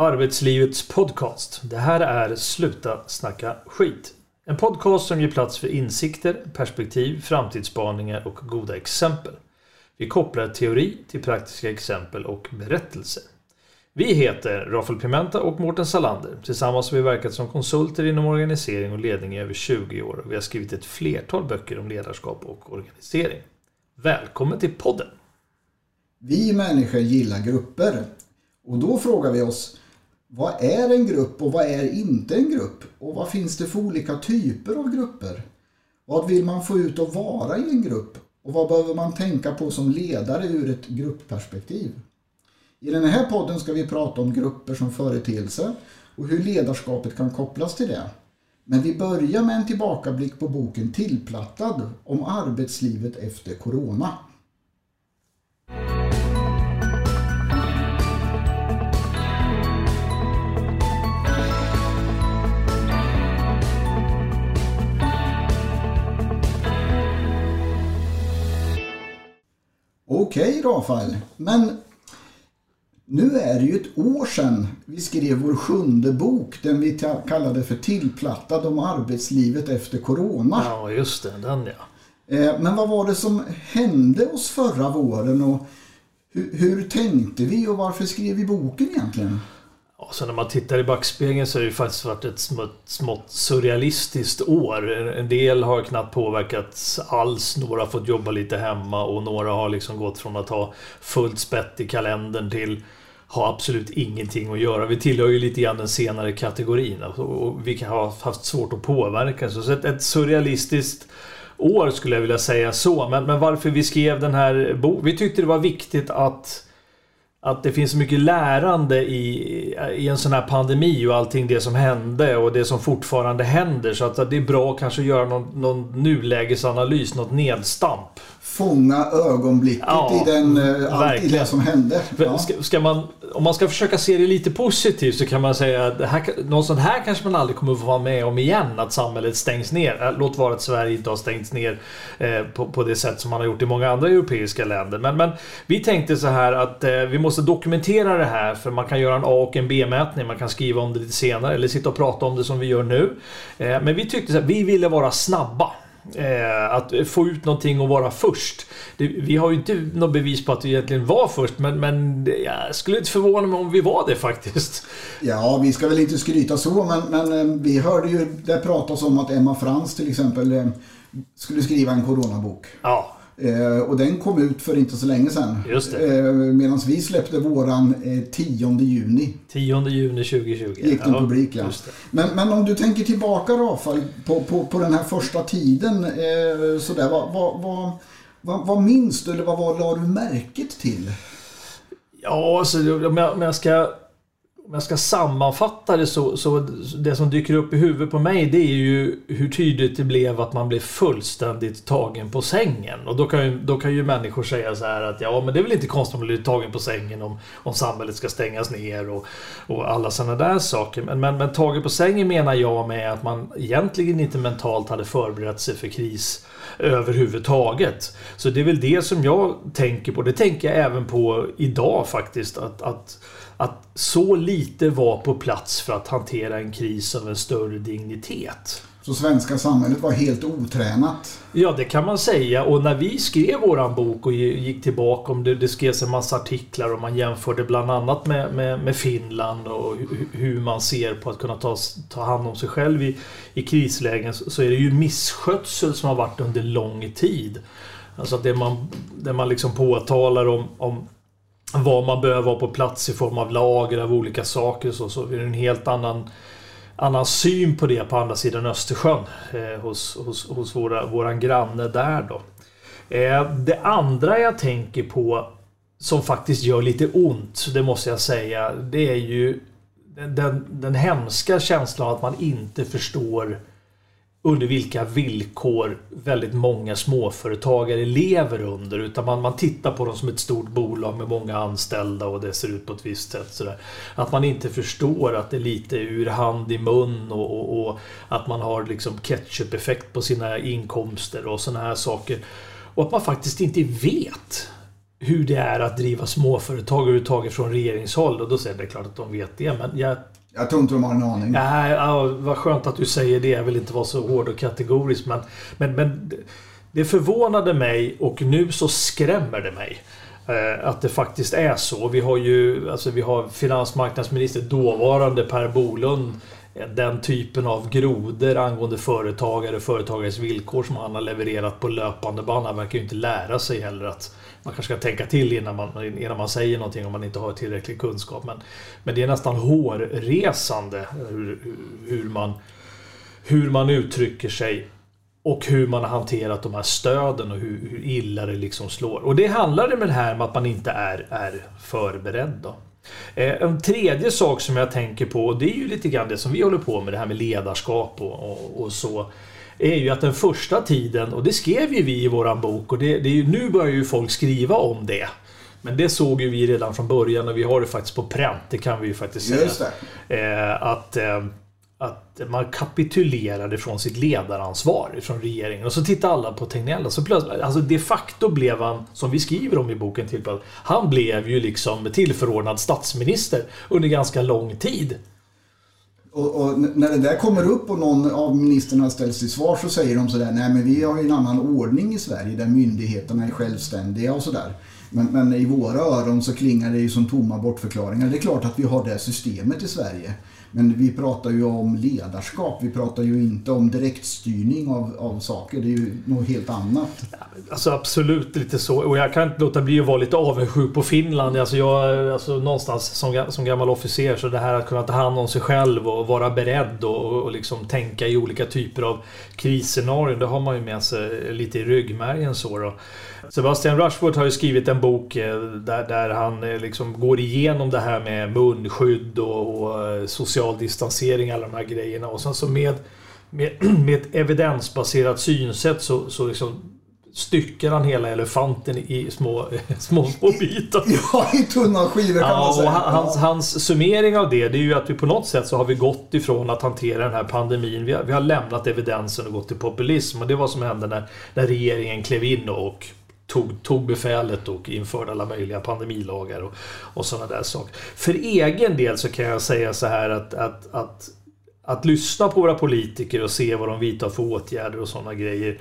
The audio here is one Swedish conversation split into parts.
Arbetslivets podcast. Det här är Sluta snacka skit. En podcast som ger plats för insikter, perspektiv, framtidsspaningar och goda exempel. Vi kopplar teori till praktiska exempel och berättelser. Vi heter Rafael Pimenta och Mårten Salander. Tillsammans har vi verkat som konsulter inom organisering och ledning i över 20 år. Vi har skrivit ett flertal böcker om ledarskap och organisering. Välkommen till podden! Vi människor gillar grupper. Och då frågar vi oss, vad är en grupp och vad är inte en grupp? Och vad finns det för olika typer av grupper? Vad vill man få ut att vara i en grupp? Och vad behöver man tänka på som ledare ur ett gruppperspektiv? I den här podden ska vi prata om grupper som företeelse och hur ledarskapet kan kopplas till det. Men vi börjar med en tillbakablick på boken Tillplattad om arbetslivet efter Corona. Okej Rafael, men nu är det ju ett år sedan vi skrev vår sjunde bok, den vi kallade för Tillplattad om arbetslivet efter Corona. Ja, just det, den ja. Eh, men vad var det som hände oss förra våren och hur, hur tänkte vi och varför skrev vi boken egentligen? Ja, så när man tittar i backspegeln så har det faktiskt varit ett smått, smått surrealistiskt år. En del har knappt påverkats alls. Några har fått jobba lite hemma och några har liksom gått från att ha fullt spett i kalendern till ha absolut ingenting att göra. Vi tillhör ju lite grann den senare kategorin och vi kan ha haft svårt att påverka. Så ett, ett surrealistiskt år skulle jag vilja säga så. Men, men varför vi skrev den här boken? Vi tyckte det var viktigt att att det finns så mycket lärande i, i en sån här pandemi och allting det som hände och det som fortfarande händer. Så att det är bra att kanske göra någon, någon nulägesanalys, något nedstamp fånga ögonblicket ja, i, den, eh, allt i det som hände. Ja. Ska, ska, man, om man ska försöka se det lite positivt så kan man säga att här, något sånt här kanske man aldrig kommer att få vara med om igen. Att samhället stängs ner. Eh, låt vara att Sverige inte har stängts ner eh, på, på, det sätt som man har gjort i många andra europeiska länder. Men, men vi tänkte så här att eh, vi måste dokumentera det här för man kan göra en A och en B-mätning. Man kan skriva om det lite senare eller sitta och prata om det som vi gör nu. Eh, men vi tyckte så här, vi ville vara snabba. Eh, att få ut någonting och vara först. Det, vi har ju inte något bevis på att vi egentligen var först, men, men jag skulle inte förvåna mig om vi var det faktiskt. Ja, vi ska väl inte skryta så, men, men eh, vi hörde ju det pratas om att Emma Frans till exempel eh, skulle skriva en coronabok. Ja. Eh, och den kom ut för inte så länge sedan. Just det. Eh, Medan vi släppte våran eh, 10 juni. 10 juni 2020. Gick den ja, publik ja. Men, men om du tänker tillbaka Rafael på, på, på den här första tiden. Eh, sådär, vad, vad, vad, vad, vad minns du eller vad, vad la du märket till? Ja, alltså, om, jag, om jag ska om jag ska sammanfatta det så, så det som dyker upp i huvudet på mig det är ju hur tydligt det blev att man blev fullständigt tagen på sängen. Och då kan ju, då kan ju människor säga så här att ja men det är väl inte konstigt om man blir tagen på sängen om, om samhället ska stängas ner och, och alla sådana där saker. Men, men, men tagen på sängen menar jag med att man egentligen inte mentalt hade förberett sig för kris överhuvudtaget. Så det är väl det som jag tänker på. Det tänker jag även på idag faktiskt. att, att att så lite var på plats för att hantera en kris av en större dignitet. Så svenska samhället var helt otränat? Ja, det kan man säga. Och när vi skrev våran bok och gick tillbaka om det, det skrevs en massa artiklar och man jämförde bland annat med, med, med Finland och hur man ser på att kunna ta, ta hand om sig själv i, i krislägen så är det ju misskötsel som har varit under lång tid. Alltså det man, det man liksom påtalar om, om vad man behöver ha på plats i form av lager av olika saker så, så är det en helt annan annan syn på det på andra sidan Östersjön eh, hos, hos, hos våra, våran granne där då. Eh, det andra jag tänker på som faktiskt gör lite ont, det måste jag säga, det är ju den, den hemska känslan att man inte förstår under vilka villkor väldigt många småföretagare lever under. Utan man, man tittar på dem som ett stort bolag med många anställda och det ser ut på ett visst sätt. Sådär. Att man inte förstår att det är lite ur hand i mun och, och, och att man har liksom ketchup-effekt på sina inkomster och sådana här saker. Och att man faktiskt inte vet hur det är att driva småföretag överhuvudtaget från regeringshåll. Och då säger jag det är klart att de vet det. Men jag jag tror inte de har en aning. Nej, ja, vad skönt att du säger det. Jag vill inte vara så hård och kategorisk. Men, men, men det förvånade mig och nu så skrämmer det mig. Eh, att det faktiskt är så. Vi har ju alltså vi har finansmarknadsminister, dåvarande Per Bolund. Eh, den typen av grodor angående företagare, och företagares villkor som han har levererat på löpande band. Han verkar ju inte lära sig heller att man kanske ska tänka till innan man, innan man säger någonting om man inte har tillräcklig kunskap. Men, men det är nästan hårresande hur, hur, man, hur man uttrycker sig och hur man har hanterat de här stöden och hur, hur illa det liksom slår. Och det handlar med det här med att man inte är, är förberedd. Då. Eh, en tredje sak som jag tänker på, och det är ju lite grann det som vi håller på med, det här med ledarskap och, och, och så är ju att den första tiden, och det skrev ju vi i våran bok och det, det är ju, nu börjar ju folk skriva om det. Men det såg ju vi redan från början och vi har det faktiskt på pränt, det kan vi ju faktiskt säga. Eh, att, eh, att man kapitulerade från sitt ledaransvar från regeringen. Och så tittade alla på Tegnell så plötsligt, alltså de facto blev han, som vi skriver om i boken, till, han blev ju liksom tillförordnad statsminister under ganska lång tid. Och, och, när det där kommer upp och någon av ministrarna ställs till svar så säger de sådär, nej men vi har ju en annan ordning i Sverige där myndigheterna är självständiga och sådär. Men, men i våra öron så klingar det ju som tomma bortförklaringar. Det är klart att vi har det systemet i Sverige. Men vi pratar ju om ledarskap. Vi pratar ju inte om direktstyrning av, av saker. Det är ju något helt annat. Alltså absolut lite så. Och jag kan inte låta bli att vara lite avundsjuk på Finland. Alltså jag, alltså någonstans som, som gammal officer så det här att kunna ta hand om sig själv och vara beredd och, och liksom tänka i olika typer av krisscenarion, Det har man ju med sig lite i ryggmärgen så då. Sebastian Rushworth har ju skrivit en bok eh, där, där han eh, liksom går igenom det här med munskydd och, och eh, social distansering, alla de här grejerna. Och sen så med, med, med ett evidensbaserat synsätt så, så liksom styckar han hela elefanten i små, små, små bitar. Ja, i tunna skivor kan ja, man säga. Och hans, hans summering av det, det är ju att vi på något sätt så har vi gått ifrån att hantera den här pandemin. Vi har, vi har lämnat evidensen och gått till populism. Och det var vad som hände när, när regeringen klev in och tog, tog befälet och införde alla möjliga pandemilagar och, och sådana där saker. För egen del så kan jag säga så här att, att, att, att lyssna på våra politiker och se vad de vidtar för åtgärder och sådana grejer.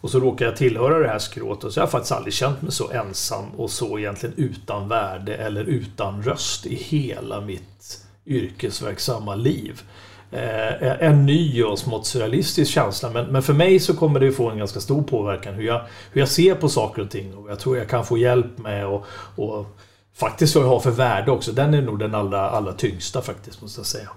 Och så råkar jag tillhöra det här skrået så jag har faktiskt aldrig känt mig så ensam och så egentligen utan värde eller utan röst i hela mitt yrkesverksamma liv eh, en ny och smått surrealistisk känsla. Men, men för mig så kommer det få en ganska stor påverkan hur jag, hur jag ser på saker och ting. Och jag tror jag kan få hjälp med och, och faktiskt vad jag har för värde också. Den är nog den allra, allra tyngsta faktiskt, måste jag säga.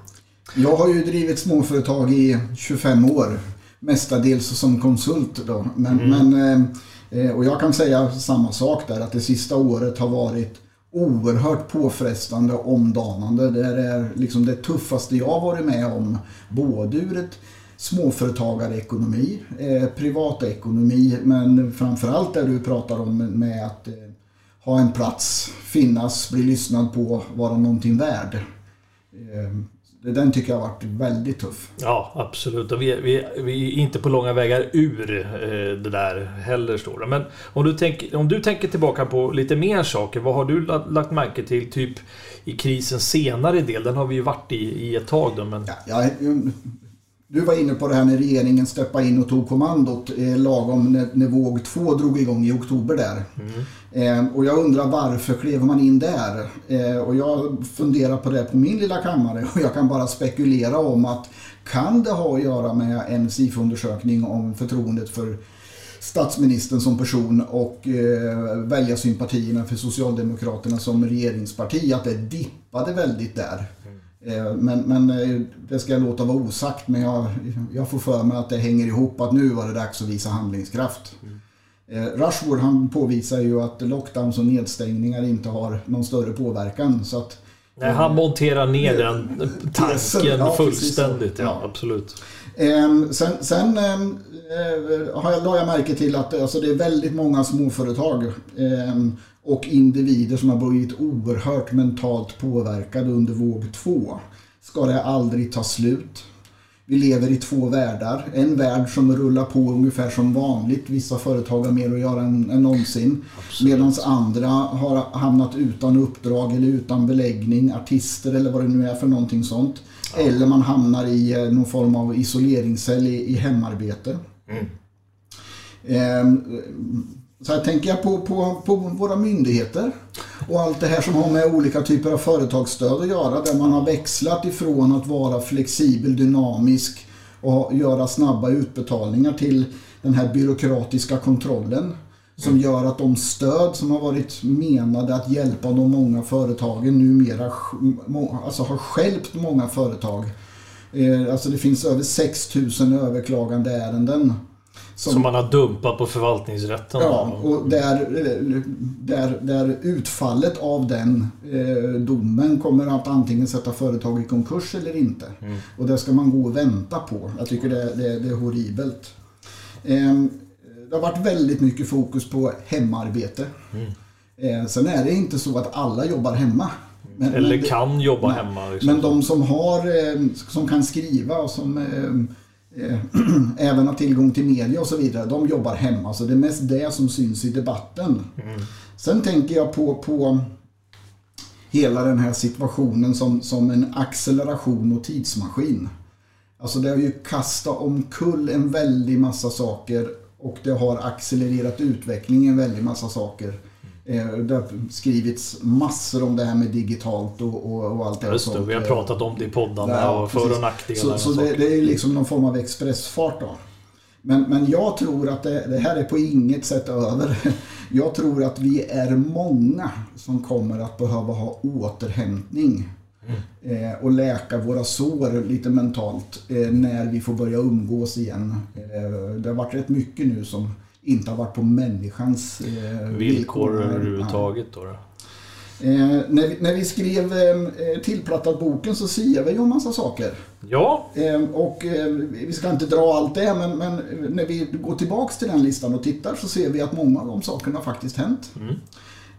Jag har ju drivit småföretag i 25 år. Mestadels som konsult då. Men, mm. men, eh, och jag kan säga samma sak där, att det sista året har varit oerhört påfrestande och omdanande. Det är liksom det tuffaste jag varit med om. Både ur ett småföretagarekonomi, eh, privatekonomi men framförallt det du pratar om med att eh, ha en plats, finnas, bli lyssnad på, vara någonting värd. Eh, den tycker jag har varit väldigt tuff. Ja, absolut. Och vi, vi, vi är inte på långa vägar ur eh, det där heller. Står det. Men om du, tänk, om du tänker tillbaka på lite mer saker. Vad har du lagt märke till typ i krisens senare del? Den har vi ju varit i, i ett tag. Då, men... ja, jag, du var inne på det här när regeringen steppade in och tog kommandot eh, lagom när, när våg två drog igång i oktober där. Mm. Eh, och jag undrar varför klev man in där? Eh, och jag funderar på det på min lilla kammare och jag kan bara spekulera om att kan det ha att göra med en SIFO-undersökning om förtroendet för statsministern som person och eh, välja sympatierna för Socialdemokraterna som regeringsparti, att det dippade väldigt där. Eh, men, men eh, det ska jag låta vara osagt. Men jag, jag får för mig att det hänger ihop att nu var det dags att visa handlingskraft. Mm. Rushwood han påvisar ju att lockdowns och nedstängningar inte har någon större påverkan. Så att, Nej, han monterar ner den tanken ja, fullständigt. Ja, ja, absolut. Ehm, sen, sen ehm, har jag, la jag märke till att alltså, det är väldigt många småföretag ehm, och individer som har blivit oerhört mentalt påverkade under våg två. Ska det aldrig ta slut? Vi lever i två världar. En värld som rullar på ungefär som vanligt. Vissa företag har mer att göra än, än någonsin. Medan andra har hamnat utan uppdrag eller utan beläggning. Artister eller vad det nu är för någonting sånt. Ja. Eller man hamnar i eh, någon form av isoleringscell i, i hemarbete. Mm. Eh, så här tänker jag på, på, på våra myndigheter och allt det här som har med olika typer av företagsstöd att göra där man har växlat ifrån att vara flexibel, dynamisk och göra snabba utbetalningar till den här byråkratiska kontrollen som gör att de stöd som har varit menade att hjälpa de många företagen numera alltså har skälpt många företag. Eh, alltså det finns över 6000 överklagande ärenden som, som, man har dumpat på förvaltningsrätten? Ja, och där, där, där utfallet av den eh, domen kommer att antingen sätta företag i konkurs eller inte. Mm. Och det ska man gå och vänta på. Jag tycker det, det, det är horribelt. Eh, det har varit väldigt mycket fokus på hemarbete. Mm. Eh, sen är det inte så att alla jobbar hemma. Men, eller men kan jobba nej, hemma. Liksom. Men de som, har, eh, som kan skriva och som eh, Eh, även har tillgång till media och så vidare, de jobbar hemma. Så det är mest det som syns i debatten. Mm. Sen tänker jag på, på hela den här situationen som, som en acceleration och tidsmaskin. Alltså det har ju kastat omkull en väldig massa saker och det har accelererat utvecklingen en väldig massa saker. Eh, det har skrivits massor om det här med digitalt och, och, och allt det Just det, vi har pratat om det i poddarna ja, och för och nackdelar. Så, så det, det, är liksom någon form av expressfart då. Men, men jag tror att det, det, här är på inget sätt över. Jag tror att vi är många som kommer att behöva ha återhämtning. Mm. Eh, och läka våra sår lite mentalt eh, när vi får börja umgås igen. Eh, det har varit rätt mycket nu som inte har varit på människans eh, villkor. Villkor överhuvudtaget då? då? Eh, när, vi, när vi skrev eh, tillplattat boken så siade vi ju en massa saker. Ja. Eh, och eh, vi ska inte dra allt det men, men, när vi går tillbaks till den listan och tittar så ser vi att många av de sakerna faktiskt hänt. Mm.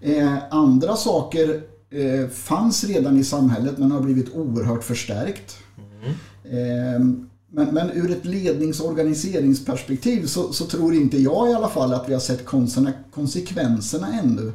Eh, andra saker eh, fanns redan i samhället men har blivit oerhört förstärkt. Mm. Men, men ur ett lednings och organiseringsperspektiv så, så, tror inte jag i alla fall att vi har sett konsekvenserna ännu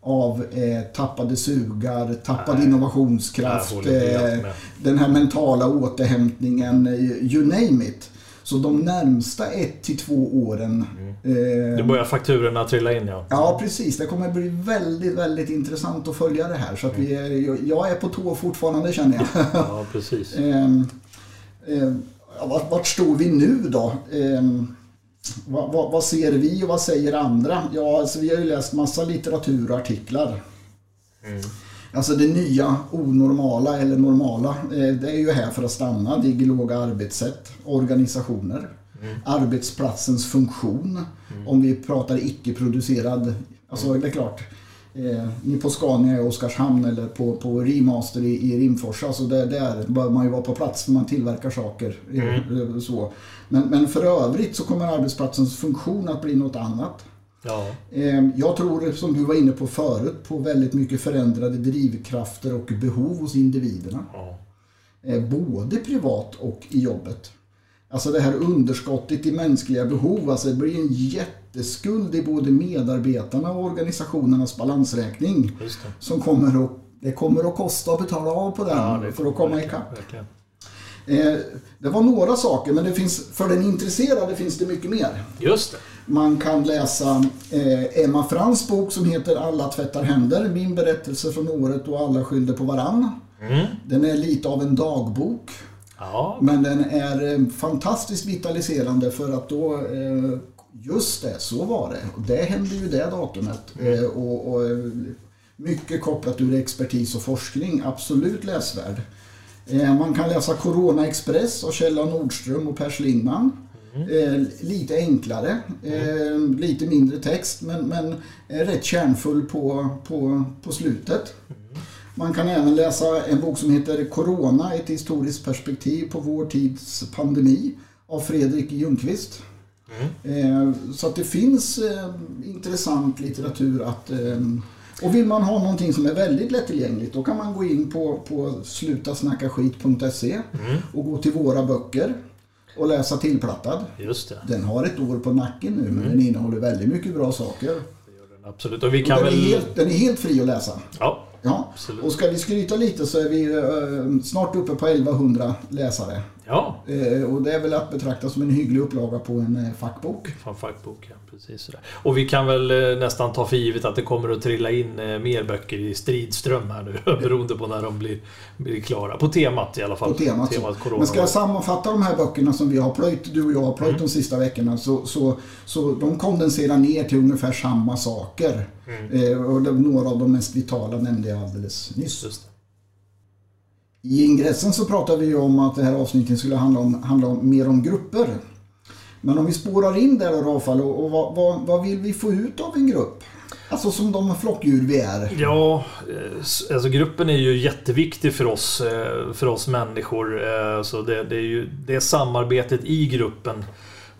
av eh, tappade sugar, tappad Nej, innovationskraft, eh, den här mentala återhämtningen, eh, you name it. Så de närmsta ett till två åren... Mm. Eh, börjar fakturorna trilla in ja. Ja precis, det kommer bli väldigt, väldigt intressant att följa det här. Så att vi är, jag är på tå fortfarande känner jag. ja, precis. eh, vart, vart står vi nu då? Eh, vad, vad, vad, ser vi och vad säger andra? Ja, alltså, vi har ju läst massa litteratur och artiklar. Mm. Alltså det nya onormala eller normala, eh, det är ju här för att stanna. Det är låga arbetssätt, organisationer, mm. arbetsplatsens funktion. Mm. Om vi pratar icke-producerad, alltså det är klart eh, ni på Scania i Oskarshamn eller på, på Remaster i, i Rimforsa. Alltså där, där bör man ju vara på plats när man tillverkar saker. Mm. Eh, så. Men, men för övrigt så kommer arbetsplatsens funktion att bli något annat. Ja. Eh, jag tror, som du var inne på förut, på väldigt mycket förändrade drivkrafter och behov hos individerna. Ja. Eh, både privat och i jobbet. Alltså det här underskottet i mänskliga behov, alltså det blir en jätteskuld i både medarbetarna och organisationernas balansräkning. Som kommer att, det kommer att kosta att betala av på den ja, för att komma ikapp. Eh, det var några saker, men det finns, för den intresserade finns det mycket mer. Just det. Man kan läsa eh, Emma Frans bok som heter Alla tvättar händer. Min berättelse från året då alla skyllde på varann. Mm. Den är lite av en dagbok. Ja. Men den är eh, fantastiskt vitaliserande för att då eh, Just det, så var det. Det hände ju det datumet. Mm. Eh, och, och, mycket kopplat ur expertis och forskning. Absolut läsvärd. Man kan läsa Corona Express av Kjella Nordström och Per Schlingman. Mm. lite enklare, mm. lite mindre text men, men rätt kärnfull på, på, på slutet. Man kan även läsa en bok som heter Corona, ett historiskt perspektiv på vår tids pandemi av Fredrik Ljungqvist. Mm. Eh, så att det finns eh, intressant litteratur att... Eh, Och vill man ha någonting som är väldigt lättillgängligt då kan man gå in på, på slutasnackaskit.se Mm. och gå till våra böcker och läsa tillplattad. Just det. Den har ett år på nacken nu Mm. men den innehåller väldigt mycket bra saker. Absolut. Och vi Och kan den, är väl... helt, den är helt fri att läsa. Ja, Ja. Absolut. Och ska vi skryta lite så är vi eh, snart uppe på 1100 läsare. Ja. Eh, och det är väl att betrakta som en hygglig upplaga på en eh, fackbok. Från fackboken, precis sådär. Och vi kan väl eh, nästan ta för givet att det kommer att trilla in mer böcker i stridström här nu. Beroende på när de blir, blir klara. På temat i alla fall. På temat. så. corona. Men ska jag sammanfatta de här böckerna som vi har plöjt, du och jag har plöjt Mm. de sista veckorna, så, så, så de kondenserar ner till ungefär samma saker. Mm. Och några av de mest vitala nämnde jag alldeles nyss. I ingressen så pratade vi ju om att det här avsnittet skulle handla, om, handla om, mer om grupper. Men om vi spårar in där då Rafael, och, och vad, vad, vad vill vi få ut av en grupp? Alltså som de flockdjur vi är. Ja, eh, alltså gruppen är ju jätteviktig för oss, eh, för oss människor. Eh, så det, det är ju det samarbetet i gruppen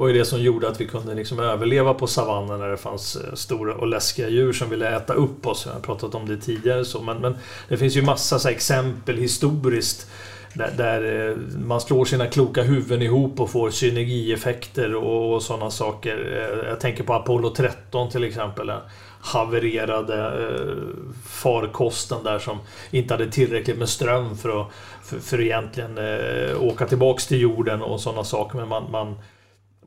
var ju det som gjorde att vi kunde liksom överleva på savannen när det fanns eh, stora och läskiga djur som ville äta upp oss. Jag har pratat om det tidigare. Så. Men, men det finns ju massa så här exempel historiskt där, där eh, man slår sina kloka huvuden ihop och får synergieffekter och, och sådana saker. Eh, jag tänker på Apollo 13 till exempel. Den havererade eh, farkosten där som inte hade tillräckligt med ström för att för, för egentligen eh, åka tillbaks till jorden och sådana saker. Men man, man,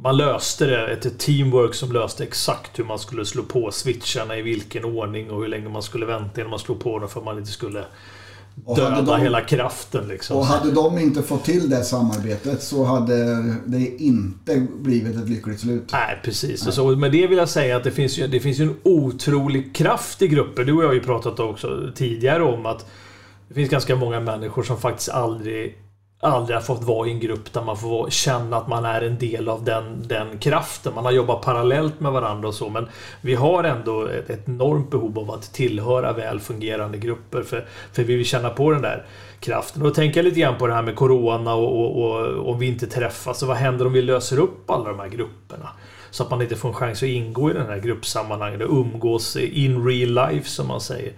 man löste det, ett teamwork som löste exakt hur man skulle slå på switcharna i vilken ordning och hur länge man skulle vänta innan man slog på dem för att man inte skulle döda de- hela kraften liksom. Och hade de inte fått till det samarbetet så hade det inte blivit ett lyckligt slut. Nej, precis. Och så, med det vill jag säga att det finns ju, det finns ju en otrolig kraft i grupper. Du och jag har ju pratat också tidigare om att det finns ganska många människor som faktiskt aldrig aldrig har fått vara i en grupp där man får känna att man är en del av den, den kraften. Man har jobbat parallellt med varandra och så men vi har ändå ett, ett enormt behov av att tillhöra väl fungerande grupper för, för vi vill känna på den där kraften. Och då tänker jag lite grann på det här med Corona och, och, och om vi inte träffas. Så vad händer om vi löser upp alla de här grupperna? Så att man inte får en chans att ingå i den här gruppsammanhanget och umgås in real life som man säger.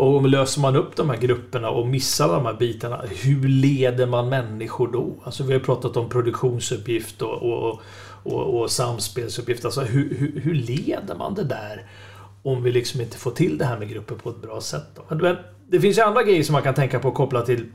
Och löser man upp de här grupperna och missar de här bitarna, hur leder man människor då? Alltså vi har pratat om produktionsuppgift och, och, och, och samspelsuppgift. Alltså hur, hur, hur leder man det där? Om vi liksom inte får till det här med grupper på ett bra sätt. Då? Men det finns ju andra grejer som man kan tänka på kopplat till,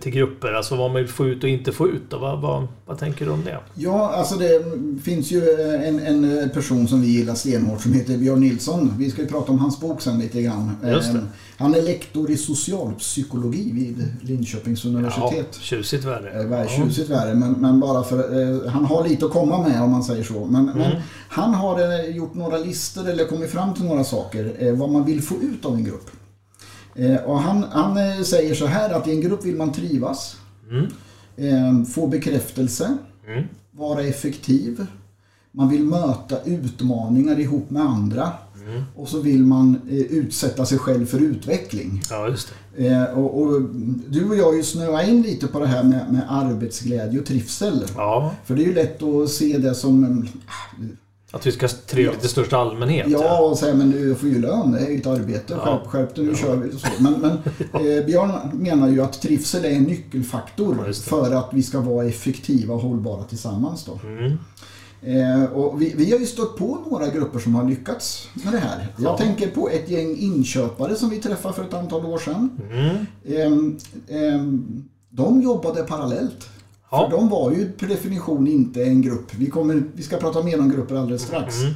till grupper. Alltså vad man vill få ut och inte få ut. Då. Vad, vad, vad tänker du om det? Ja, alltså det finns ju en, en person som vi gillar stenhårt som heter Björn Nilsson. Vi ska ju prata om hans bok sen lite grann. Just det. Eh, Han är lektor i socialpsykologi vid Linköpings universitet. Ja, tjusigt värre. Eh, tjusigt värre, men, men bara för eh, han har lite att komma med om man säger så. Men, Mm. men han har eh, gjort några listor eller kommit fram till några saker eh, vad man vill få ut av en grupp. Eh, och han, han eh, säger så här att i en grupp vill man trivas, Mm. eh, få bekräftelse, Mm. vara effektiv. Man vill möta utmaningar ihop med andra. Mm. Och så vill man utsätta sig själv för utveckling. Ja, just och, och du och jag har ju snöat in lite på det här med, med arbetsglädje och trivsel. Ja, För det är ju lätt att se det som... att vi ska ha trevligt i största allmänhet. Ja, och säga men du får ju lön, det är ju ett arbete. Ja. Skärp, skärp dig, nu kör vi. Och så. Men, men eh, Björn menar ju att trivsel är en nyckelfaktor Ja, det. för att vi ska vara effektiva och hållbara tillsammans. Då. Mm. Eh, och vi, vi har ju stött på några grupper som har lyckats med det här. Jag Ja. tänker på ett gäng inköpare som vi träffade för ett antal år sedan. Mm. Ehm, de jobbade parallellt. Ja. För de var ju per definition inte en grupp. Vi, kommer, vi ska prata mer om grupper alldeles strax. Mm.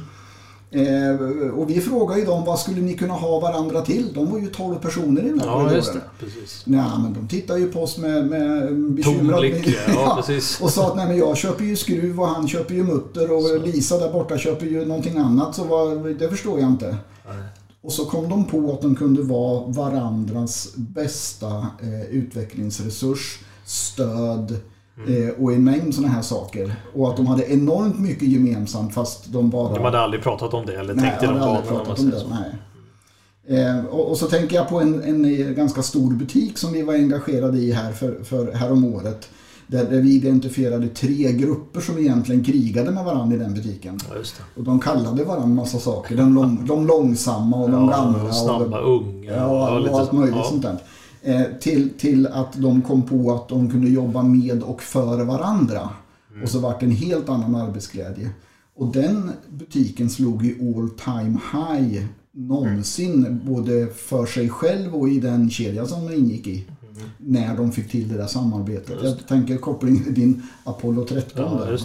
Eh, och vi frågade ju dem vad skulle ni kunna ha varandra till? De var ju 12 personer i den här Ja, korridoren. just det. Precis. Nej, men de tittade ju på oss med, med Tom bekymrad blick, ja, precis. Och sa att nej, men jag köper ju skruv och han köper ju mutter och Så. Lisa där borta köper ju någonting annat. Så vad, det förstår jag inte. Nej. Och så kom de på att de kunde vara varandras bästa eh, utvecklingsresurs, stöd Mm. eh, och en mängd sådana här saker. Och att de hade enormt mycket gemensamt fast de bara... De hade aldrig pratat om det eller Nej, tänkt i jag de hade aldrig pratat om det. så. Nej. Eh, och, och så tänker jag på en, en eh, ganska stor butik som vi var engagerade i här för, för häromåret. Där, där vi identifierade tre grupper som egentligen krigade med varandra i den butiken. Ja. Och de kallade varandra massa saker. De, lång, de långsamma och de Ja, gamla. och snabba, unga. Ja, och lite allt möjligt Ja. sånt där. Eh, till, till att de kom på att de kunde jobba med och för varandra. Mm. Och så vart det en helt annan arbetsglädje. Och den butiken slog ju all time high någonsin. Både för sig själv och i den kedja som den ingick i. När de fick till det där samarbetet. Mm. Just Jag tänker kopplingen till din Apollo 13. Ja.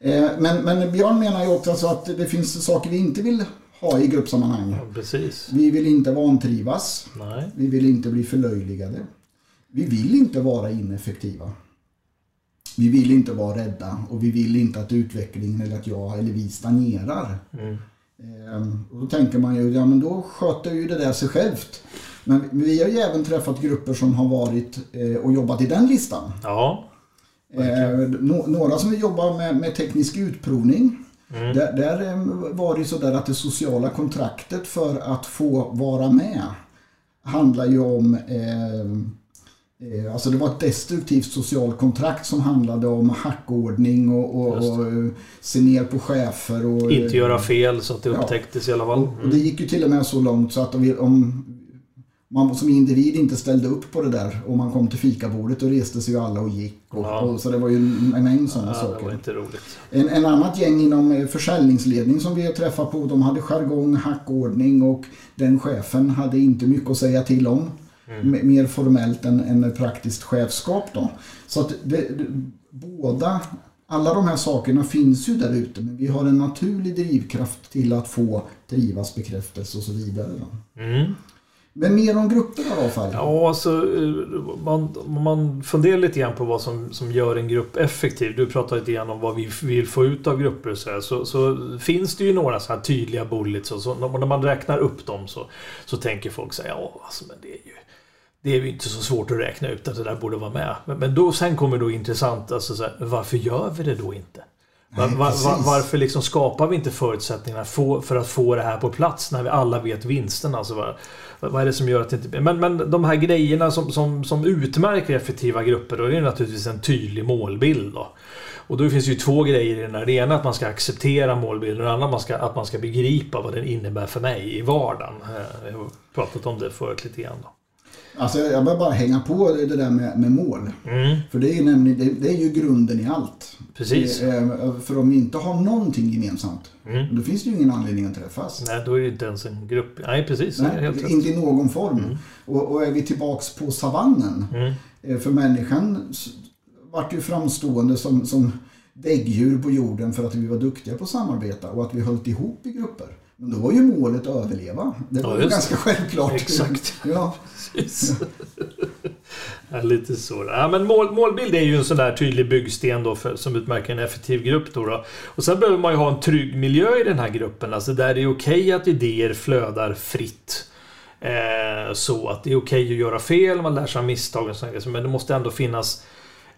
Eh, Men, men Björn menar ju också att det finns saker vi inte vill ha i gruppsammanhang. Ja, precis. Vi vill inte vantrivas. Nej. Vi vill inte bli förlöjligade. Vi vill inte vara ineffektiva. Vi vill inte vara rädda och vi vill inte att utvecklingen eller att jag eller vi stagnerar. Mm. Ehm, Och då tänker man ju, ja men då sköter ju det där sig självt. Men vi har ju även träffat grupper som har varit eh, och jobbat i den listan. Ja. Eh, nå- några som vi jobbar med, med teknisk utprovning. Mm. Där, där eh, var det ju sådär att det sociala kontraktet för att få vara med handlar ju om eh, eh, Alltså det var ett destruktivt socialt kontrakt som handlade om hackordning och, och, och eh, se ner på chefer. Och, Inte göra fel så att det Ja. upptäcktes i alla fall. och det gick ju till och med så långt så att om, vi- om man som individ inte ställde upp på det där och man kom till fikabordet då reste sig ju alla och gick. Och, Ja. och, så det var ju en mängd sådana Ja, saker. En, en annat gäng inom eh, försäljningsledning som vi har träffat på, de hade jargong, hackordning och den chefen hade inte mycket att säga till om. Mm. Mer formellt än, än praktiskt chefskap då. Så att det, båda, alla de här sakerna finns ju där ute men vi har en naturlig drivkraft till att få trivas, bekräftelse och så vidare. Då. Mm. Men mer om grupper då, Rafael? Ja, alltså eh, man, om man funderar lite grann på vad som, som gör en grupp effektiv. Du pratade lite grann om vad vi vill få ut av grupper så, här, så, så finns det ju några så här tydliga bullets och så. När man räknar upp dem så, så tänker folk så här, ja, alltså, men det är ju det är ju inte så svårt att räkna ut att det där borde vara med. Men, men då, sen kommer då intressant, alltså så här, varför gör vi det då inte? Var, var, varför liksom skapar vi inte förutsättningarna för att få det här på plats när vi alla vet vinsten? Alltså vad, vad är det som gör att det inte... Men, men de här grejerna som, som, som utmärker effektiva grupper, då är det naturligtvis en tydlig målbild. Då. Och då finns det ju två grejer i den här. Det ena är att man ska acceptera målbilden och det andra att man ska, att man ska begripa vad den innebär för mig i vardagen. Eh, Jag har pratat om det förut lite grann. Då. Alltså jag börjar bara hänga på det där med, med mål. Mm, För det är ju nämligen det, det är ju grunden i allt. precis. Eh, För om vi inte har någonting gemensamt, Mm. då finns det ju ingen anledning att träffas. Nej, då är det inte ens en grupp. Nej, precis. det Nej, inte i någon form. Mm. Och, och är vi tillbaks på savannen, Mm. eh, för människan vart ju framstående som, som däggdjur på jorden för att vi var duktiga på att samarbeta och att vi höll ihop i grupper. Men då var ju målet att överleva. Det Ja, var just ganska självklart. Exakt. Ja, Precis. ja, lite så. Ja, men mål, målbild är ju en sån där tydlig byggsten då för, som utmärker en effektiv grupp. Då, då. Och sen behöver man ju ha en trygg miljö i den här gruppen. Alltså där det är okej att idéer flödar fritt. Eh, så att det är okej att göra fel, man lär sig av misstag och sånt. Men det måste ändå finnas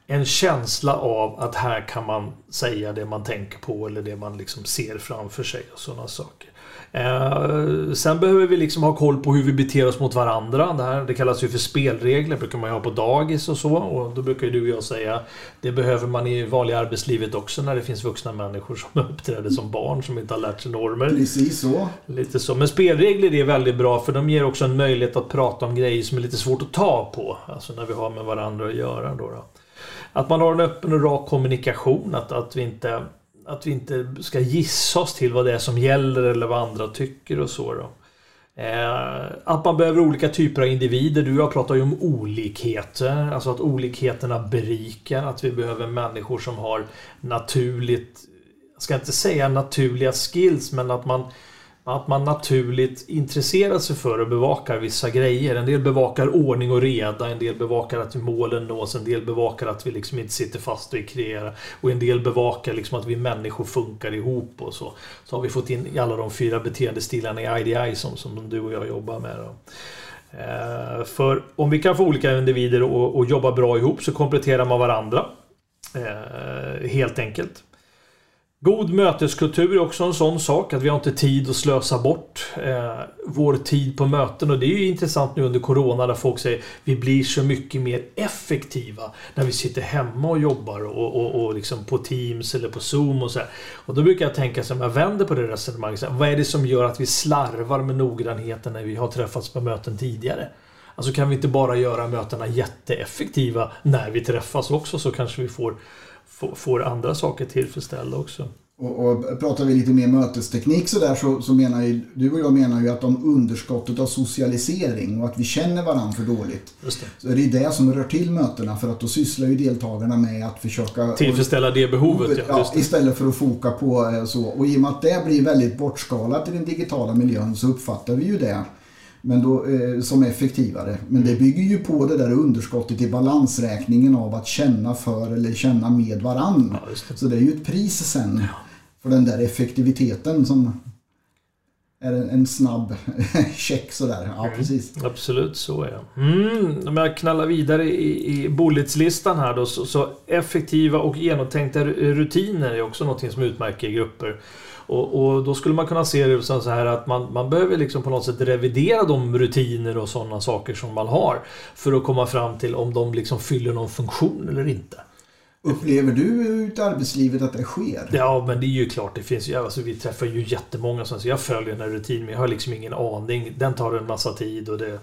en känsla av att här kan man säga det man tänker på eller det man liksom ser framför sig och sådana saker. Eh, sen behöver vi liksom ha koll på hur vi beter oss mot varandra. Det, här, det kallas ju för spelregler, brukar man ju ha på dagis och så. Och då brukar ju du och jag säga det behöver man i vanliga arbetslivet också när det finns vuxna människor som uppträder som barn som inte har lärt sig normer. precis så. Lite så. Men spelregler är väldigt bra för de ger också en möjlighet att prata om grejer som är lite svårt att ta på. Alltså när vi har med varandra att göra. Då, då. Att man har en öppen och rak kommunikation. Att, att, vi inte, att vi inte ska gissa oss till vad det är som gäller eller vad andra tycker och så. Då. Eh, att man behöver olika typer av individer. Du och jag pratar ju om olikheter. Alltså att olikheterna berikar. Att vi behöver människor som har naturligt jag ska inte säga naturliga skills, men att man, att man naturligt intresserar sig för och bevakar vissa grejer. En del bevakar ordning och reda, en del bevakar att målen nås, en del bevakar att vi liksom inte sitter fast och är kreera. Och en del bevakar liksom att vi människor funkar ihop och så. Så har vi fått in alla de fyra beteendestilarna i IDI som, som du och jag jobbar med. Då. Eh, För om vi kan få olika individer att jobba bra ihop så kompletterar man varandra. Eh, Helt enkelt. God möteskultur är också en sån sak att vi har inte tid att slösa bort eh, vår tid på möten och det är ju intressant nu under Corona där folk säger vi blir så mycket mer effektiva när vi sitter hemma och jobbar och, och, och liksom på Teams eller på Zoom och så här. Och då brukar jag tänka så här, jag vänder på det resonemanget, så här, vad är det som gör att vi slarvar med noggrannheten när vi har träffats på möten tidigare? Alltså kan vi inte bara göra mötena jätteeffektiva när vi träffas också så kanske vi får får andra saker tillfredsställda också. Och, och pratar vi lite mer mötesteknik så där så, så menar ju du och jag menar ju att om underskottet av socialisering och att vi känner varandra för dåligt. Så är det det som rör till mötena för att då sysslar ju deltagarna med att försöka tillfredsställa det behovet. Ja, ja istället för att foka på eh, så. Och i och med att det blir väldigt bortskalat i den digitala miljön så uppfattar vi ju det men då, eh, som effektivare. Men det bygger ju på det där underskottet i balansräkningen av att känna för eller känna med varann. Ja, det. Så det är ju ett pris sen för den där effektiviteten som är en, en snabb check sådär. Ja, mm. precis. Absolut, så är det. Mm, om jag knallar vidare i, i bulletslistan här då. Så, så effektiva och genomtänkta rutiner är också något som utmärker grupper. Och, och, då skulle man kunna se det som så här att man, man behöver liksom på något sätt revidera de rutiner och sådana saker som man har. För att komma fram till om de liksom fyller någon funktion eller inte. Upplever du ut arbetslivet att det sker? Ja, men det är ju klart. Det finns ju, alltså, vi träffar ju jättemånga som jag följer den här rutinen men jag har liksom ingen aning. Den tar en massa tid och det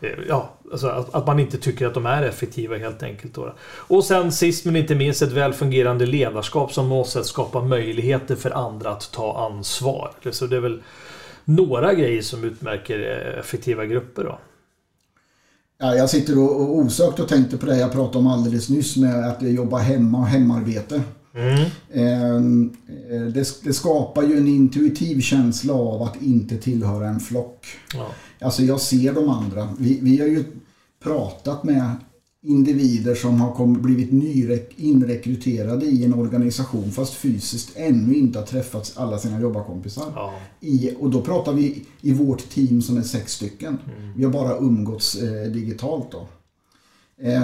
eh, ja, alltså att, att, man inte tycker att de är effektiva helt enkelt. Då. Och sen sist men inte minst ett välfungerande ledarskap som måste skapa möjligheter för andra att ta ansvar. Så det är väl några grejer som utmärker eh, effektiva grupper. Då. Ja, jag sitter och osökt och tänkte på det jag pratade om alldeles nyss med att jobba hemma och hemarbete. Mm. Ehm, eh, det, det, skapar ju en intuitiv känsla av att inte tillhöra en flock. Ja. Alltså jag ser de andra. Vi, vi har ju pratat med individer som har blivit inrekryterade i en organisation fast fysiskt ännu inte har träffat alla sina jobbarkompisar. Ja. I, och då pratar vi i vårt team som är sex stycken. Mm. Vi har bara umgåtts eh, digitalt då. Eh,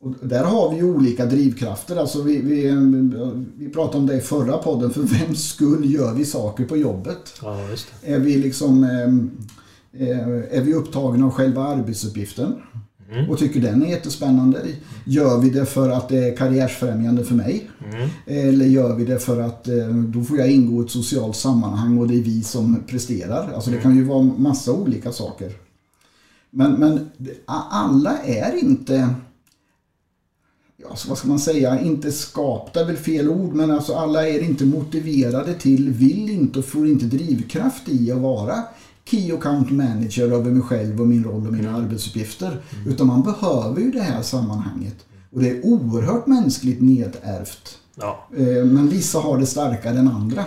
och där har vi ju olika drivkrafter. Alltså vi, vi, vi pratade om det i förra podden. För vems skull gör vi saker på jobbet? Ja, är vi liksom eh, är vi upptagna av själva arbetsuppgiften mm. och tycker den är jättespännande? Gör vi det för att det är karriärsfrämjande för mig? Mm. Eller gör vi det för att eh, då får jag ingå i ett socialt sammanhang och det är vi som presterar? Alltså det mm. kan ju vara massa olika saker. Men, men alla är inte ja, vad ska man säga, inte skapta är väl fel ord, men alltså alla är inte motiverade till, vill inte och får inte drivkraft i att vara Key Account Manager över mig själv och min roll och mina mm. arbetsuppgifter. Mm. Utan man behöver ju det här sammanhanget. Och det är oerhört mänskligt nedärvt. Ja. Eh, men vissa har det starkare än andra.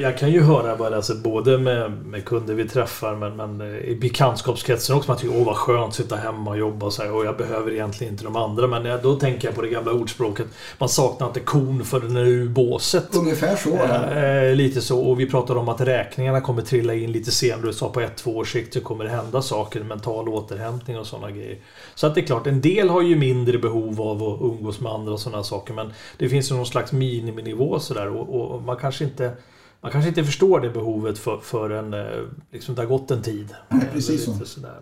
Jag kan ju höra bara, alltså, både med, med kunder vi träffar men, men eh, i bekantskapskretsen också. Man tycker åh vad skönt att sitta hemma och jobba och så här, och jag behöver egentligen inte de andra. Men då tänker jag på det gamla ordspråket. Man saknar inte kon för den är ur båset. Ungefär så. Eh, lite så. Och vi pratade om att räkningarna kommer trilla in lite senare. Du sa på ett, två års sikt så kommer det hända saker. Mental återhämtning och sådana grejer. Så att det är klart, en del har ju mindre behov av att umgås med andra och sådana saker. Men det finns ju någon slags miniminivå sådär och, och, man kanske inte man kanske inte förstår det behovet för, förrän eh, liksom det har gått en tid. Nej, precis så. Sådär.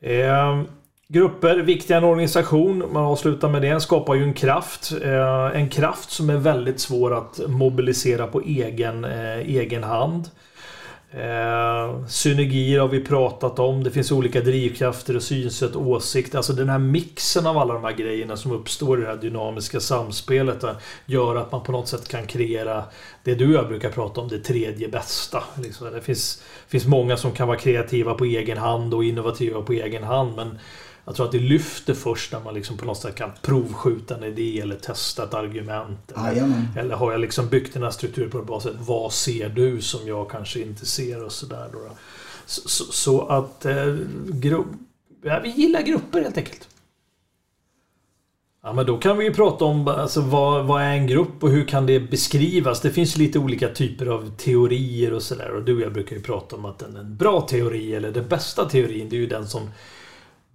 Eh, grupper, viktiga en organisation, man avslutar med det, skapar ju en kraft. Eh, en kraft som är väldigt svår att mobilisera på egen, eh, egen hand. Eh, synergier har vi pratat om. Det finns olika drivkrafter och synsätt och åsikter. Alltså den här mixen av alla de här grejerna som uppstår i det här dynamiska samspelet gör att man på något sätt kan kreera det du och jag brukar prata om, det tredje bästa. Liksom. Det finns, finns många som kan vara kreativa på egen hand och innovativa på egen hand. Men jag tror att det lyfter först när man liksom på något sätt kan provskjuta en idé eller testa ett argument. Eller, eller har jag liksom byggt den här strukturen på ett bra sätt. Vad ser du som jag kanske inte ser och sådär. Så, så, så, att eh, ja, vi gillar grupper helt enkelt. Ja, men då kan vi ju prata om alltså, vad, vad är en grupp och hur kan det beskrivas? Det finns lite olika typer av teorier och sådär. Och du och jag brukar ju prata om att en, en bra teori eller den bästa teorin det är ju den som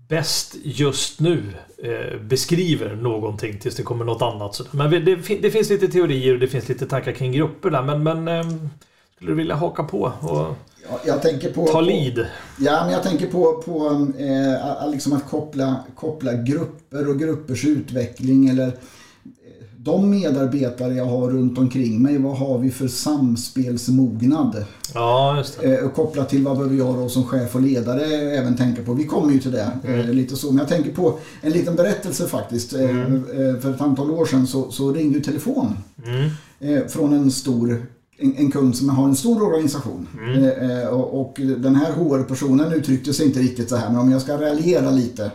bäst just nu eh, beskriver någonting tills det kommer något annat. Men det, det, finns lite teorier och det finns lite tankar kring grupper där. Men, men eh, skulle du vilja haka på och ja, jag tänker på, ta lead? På, ja, men jag tänker på, på eh, liksom att koppla, koppla grupper och gruppers utveckling eller de medarbetare jag har runt omkring mig, vad har vi för samspelsmognad? Ja, just det. Eh, kopplat till vad behöver jag då som chef och ledare även tänka på. Vi kommer ju till det. Eh, mm. lite så. Men jag tänker på en liten berättelse faktiskt. Eh, mm. Eh, för ett antal år sedan så, så ringde ju telefon mm. Eh, från en stor en, en, kund som har en stor organisation. Mm. Och, och, den här HR-personen uttryckte sig inte riktigt så här, men om jag ska raljera lite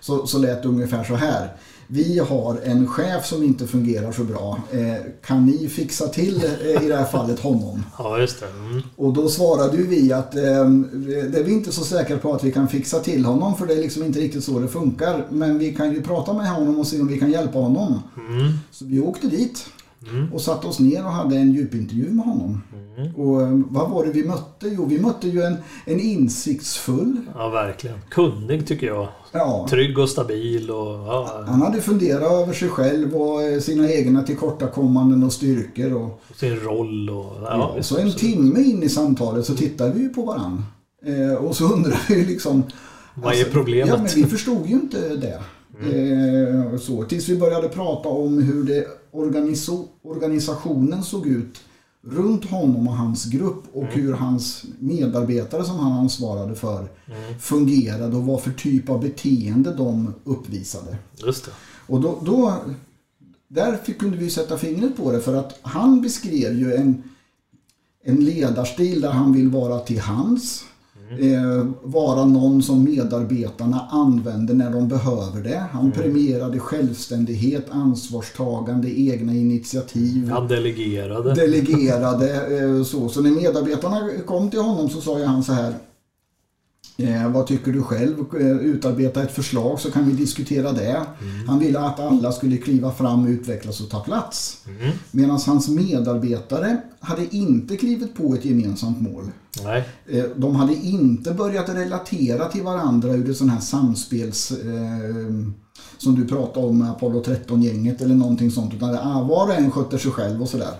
så, så lät det ungefär så här vi har en chef som inte fungerar så bra. Eh, kan ni fixa till, eh, i det här fallet, honom? Ja, just det. Mm. Och då svarade ju vi att eh, det är vi inte så säkra på att vi kan fixa till honom för det är liksom inte riktigt så det funkar. Men vi kan ju prata med honom och se om vi kan hjälpa honom. Mm. Så vi åkte dit. Mm. Och satte oss ner och hade en djupintervju med honom. Mm. Och eh, vad var det vi mötte? Jo, vi mötte ju en, en insiktsfull... Ja, verkligen. Kunnig tycker jag. Ja. Trygg och stabil. Och, ja. Han hade funderat över sig själv och eh, sina egna tillkortakommanden och styrkor. Och, sin roll och... Ja, ja så en timme in i samtalet så tittade vi på varandra. Eh, och så undrade vi liksom... Vad är alltså, problemet? Ja, men vi förstod ju inte det. Mm. Eh, så, tills vi började prata om hur det organisationen såg ut runt honom och hans grupp och mm. hur hans medarbetare som han ansvarade för mm. fungerade och vad för typ av beteende de uppvisade. Just det. Och då, då där kunde vi sätta fingret på det för att han beskrev ju en, en ledarstil där han vill vara till hands eh, vara någon som medarbetarna använder när de behöver det. Han mm. premierade självständighet, ansvarstagande, egna initiativ. Han delegerade. Delegerade. Eh, så. så när medarbetarna kom till honom så sa han så här Eh, vad tycker du själv? Eh, utarbeta ett förslag så kan vi diskutera det. Mm. Han ville att alla skulle kliva fram, utvecklas och ta plats. Mm. Medan hans medarbetare hade inte klivit på ett gemensamt mål. Nej. Eh, de hade inte börjat relatera till varandra ur det sån här samspels... Eh, som du pratade om med Apollo 13-gänget eller någonting sånt. Utan ah, var och en skötte sig själv och sådär.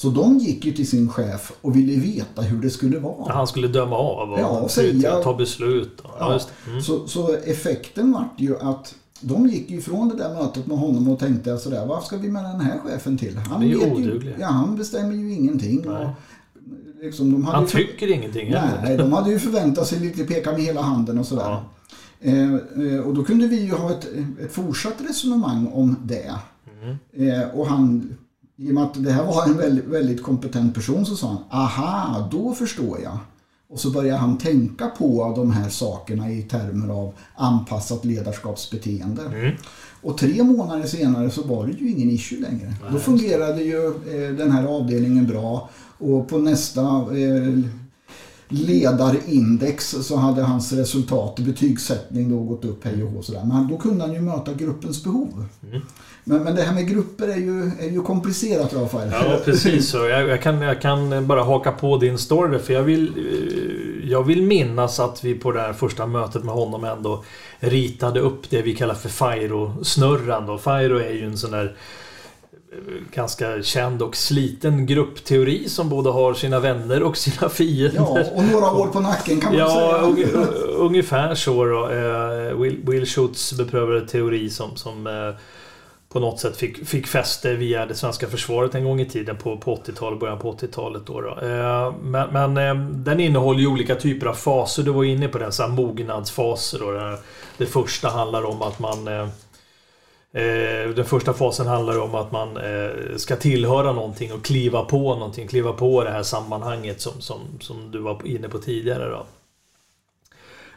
Så de gick ju till sin chef och ville veta hur det skulle vara. Han skulle döma av och ja, säga, ta beslut. Ja, mm. så, så effekten vart ju att de gick ju ifrån det där mötet med honom och tänkte sådär, vad ska vi med den här chefen till? Han, är ju ja, han bestämmer ju ingenting. Och, liksom, han tycker för... ingenting Nej, de hade ju förväntat sig lite peka med hela handen och sådär. Ja. Eh, eh, och då kunde vi ju ha ett, ett fortsatt resonemang om det. Mm. Eh, och han i och med att det här var en väldigt, väldigt kompetent person så sa han, aha, då förstår jag. Och så började han tänka på de här sakerna i termer av anpassat ledarskapsbeteende. Mm. Och tre månader senare så var det ju ingen issue längre. Nej, Då fungerade ju eh, den här avdelningen bra och på nästa eh, ledarindex så hade hans resultat, betygssättning då gått upp hej och hå sådär. Men då kunde han ju möta gruppens behov. Mm. Men, men det här med grupper är ju, är ju komplicerat Rafael. Ja precis så. Jag, jag, kan, jag kan bara haka på din story för jag vill, eh, jag vill minnas att vi på det här första mötet med honom ändå ritade upp det vi kallar för FIRO-snurran. FIRO är ju en sån där ganska känd och sliten gruppteori som både har sina vänner och sina fiender. Ja, och några år på nacken kan man ja, säga. Ja, ungefär så då. Eh, Will, Will Schutz beprövade teori som, som eh, på något sätt fick, fick fäste via det svenska försvaret en gång i tiden på, på 80-talet, början på 80-talet. Då, då. Eh, men, men den innehåller ju olika typer av faser. Du var inne på den, så här mognadsfaser. Då, det första handlar om att man Eh, Eh, den första fasen handlar om att man eh, ska tillhöra någonting och kliva på någonting, kliva på det här sammanhanget som, som, som du var inne på tidigare. Då.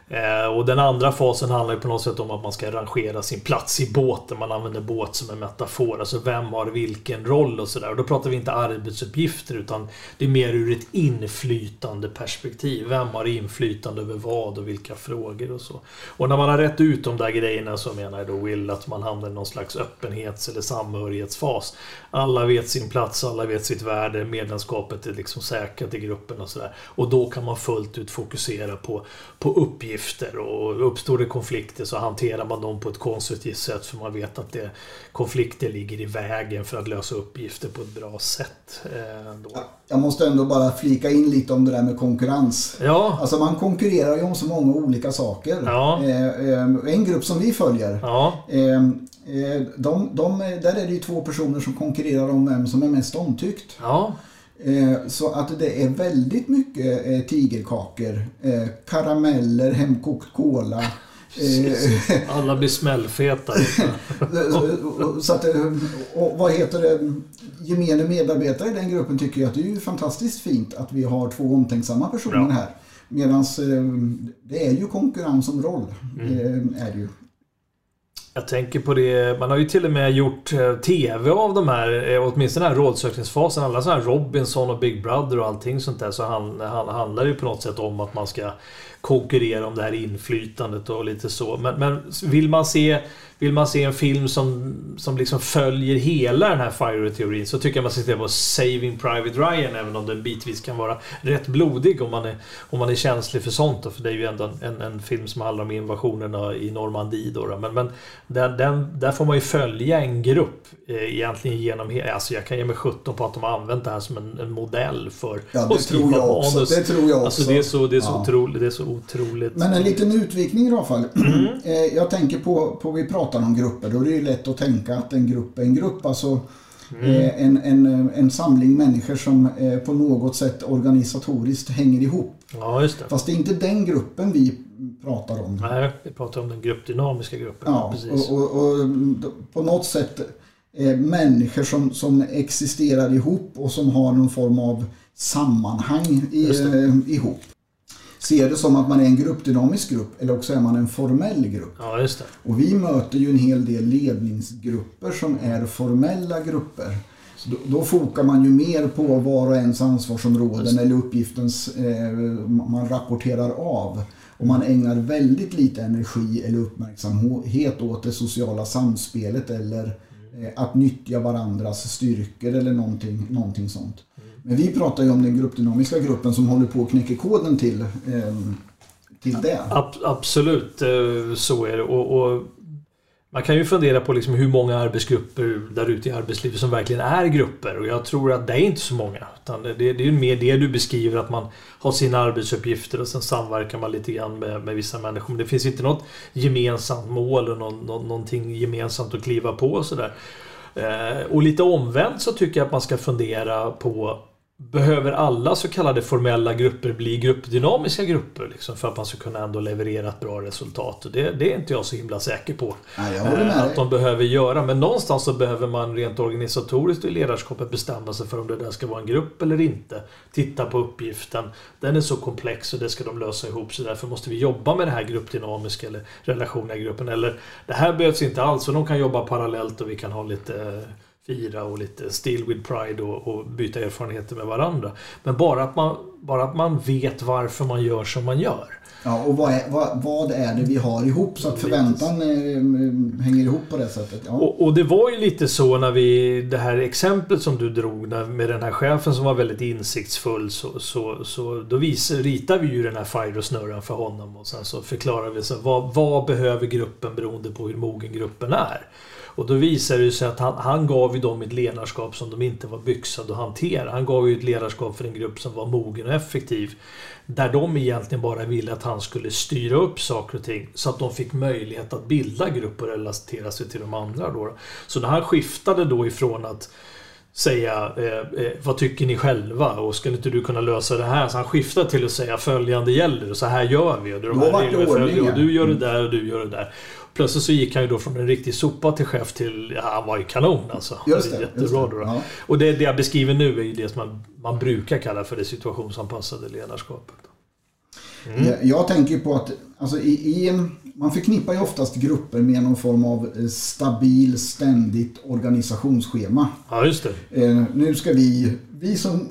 Eh, och den andra fasen handlar ju på något sätt om att man ska rangera sin plats i båten. Man använder båt som en metafor. Alltså vem har vilken roll och sådär. Och då pratar vi inte arbetsuppgifter utan det är mer ur ett inflytande perspektiv. Vem har inflytande över vad och vilka frågor och så. Och när man har rätt ut de där grejerna så menar jag då Will att man hamnar i någon slags öppenhets eller samhörighetsfas. Alla vet sin plats, alla vet sitt värde, medlemskapet är liksom säkrat i gruppen och sådär. Och då kan man fullt ut fokusera på, på uppgifter uppgifter och uppstår det konflikter så hanterar man dem på ett konstruktivt sätt för man vet att det, konflikter ligger i vägen för att lösa uppgifter på ett bra sätt. Eh, Jag måste ändå bara flika in lite om det där med konkurrens. Ja. Alltså man konkurrerar ju om så många olika saker. Ja. Eh, en grupp som vi följer ja. de, de, där är det ju två personer som konkurrerar om vem som är mest omtyckt. Ja. Eh, så att det är väldigt mycket eh, tigerkakor, eh, karameller, hemkokt cola. Alla blir smällfeta. så att, och vad heter det? Gemene medarbetare i den gruppen tycker ju att det är fantastiskt fint att vi har två omtänksamma personer här. Medan det är ju konkurrens om roll. Mm. Är det ju. Jag tänker på det, man har ju till och med gjort eh, TV av de här, eh, åtminstone den här rådsökningsfasen. Alla sådana här Robinson och Big Brother och allting sånt där. Så han, han, handlar ju på något sätt om att man ska konkurrera om det här inflytandet och lite så. Men, men vill man se vill man se en film som, som liksom följer hela den här Fire-teorin så tycker jag man ska se på Saving Private Ryan även om den bitvis kan vara rätt blodig om man är, om man är känslig för sånt. Då, för det är ju ändå en, en film som handlar om invasionerna i Normandie. Då, då. Men, men den, den, där får man ju följa en grupp eh, egentligen genom Alltså jag kan ge mig 17 på att de har använt det här som en, en modell för ja, det tror jag också. Det tror jag också. Alltså det är så, det är så, ja. otroligt, det är så otroligt. Men en liten utvikning i alla fall. Mm. Eh, jag tänker på, på vi pratar om grupper. Då är det ju lätt att tänka att en grupp är en grupp. Alltså mm. Eh, en, en, en samling människor som på något sätt organisatoriskt hänger ihop. Ja, just det. Fast det är inte den gruppen vi pratar om. Nej, vi pratar om den gruppdynamiska gruppen. Ja, precis. Och, och, och på något sätt eh, människor som, som existerar ihop och som har någon form av sammanhang i, eh, ihop. Ser det som att man är en gruppdynamisk grupp eller också är man en formell grupp. Ja, just det. Och vi möter ju en hel del ledningsgrupper som är formella grupper. Då, då fokar man ju mer på var och ens ansvarsområden eller uppgiftens eh, man rapporterar av. Och man ägnar väldigt lite energi eller uppmärksamhet åt det sociala samspelet eller eh, att nyttja varandras styrkor eller någonting, någonting sånt. Men vi pratar ju om den gruppdynamiska gruppen som håller på att knäcka koden till, eh, till det. absolut, eh, så är det. Och, och man kan ju fundera på liksom hur många arbetsgrupper där ute i arbetslivet som verkligen är grupper. Och jag tror att det är inte så många. Utan det, det är mer det du beskriver, att man har sina arbetsuppgifter och sen samverkar man lite grann med, med vissa människor. Men det finns inte något gemensamt mål och någon, någonting gemensamt att kliva på och sådär. Eh, och lite omvänt så tycker jag att man ska fundera på Behöver alla så kallade formella grupper bli gruppdynamiska grupper liksom, för att man ska kunna ändå leverera ett bra resultat? Det, det är inte jag så himla säker på. Nej, eh, att de behöver göra. Men någonstans så behöver man rent organisatoriskt i ledarskapet bestämma sig för om det där ska vara en grupp eller inte. Titta på uppgiften. Den är så komplex och det ska de lösa ihop så därför måste vi jobba med det här gruppdynamiska eller relationella gruppen. Eller det här behövs inte alls och de kan jobba parallellt och vi kan ha lite fira och lite still with pride och, och, byta erfarenheter med varandra. Men bara att, man, bara att man vet varför man gör som man gör. Ja, och vad är, vad, vad är det vi har ihop så att förväntan eh, hänger ihop på det sättet? Ja. Och, och, det var ju lite så när vi, det här exemplet som du drog med den här chefen som var väldigt insiktsfull så, så, så då visar, ritar vi ju den här Fire-snurran för honom och sen så förklarar vi så vad, vad behöver gruppen beroende på hur mogen gruppen är. Och då visade det sig att han, han gav ju dem ett ledarskap som de inte var byxade att hantera. Han gav ju ett ledarskap för en grupp som var mogen och effektiv. Där de egentligen bara ville att han skulle styra upp saker och ting så att de fick möjlighet att bilda grupp och relatera sig till de andra. Då. Så när han skiftade då ifrån att säga eh, eh, vad tycker ni själva och skulle inte du kunna lösa det här? Så han skiftade till att säga följande gäller och så här gör vi. Och, de här och du gör det där och du gör det där. Plötsligt så gick han ju då från en riktig sopa till chef till... Ja, han var ju kanon alltså. Just det, Jättebra just det. Då. Ja. Och det, det jag beskriver nu är ju det som man, man brukar kalla för det situationsanpassade ledarskapet. Mm. Jag, jag, tänker på att alltså, i, i, man förknippar ju oftast grupper med någon form av eh, stabil, ständigt organisationsschema. Ja, just det. Eh, nu ska vi, vi som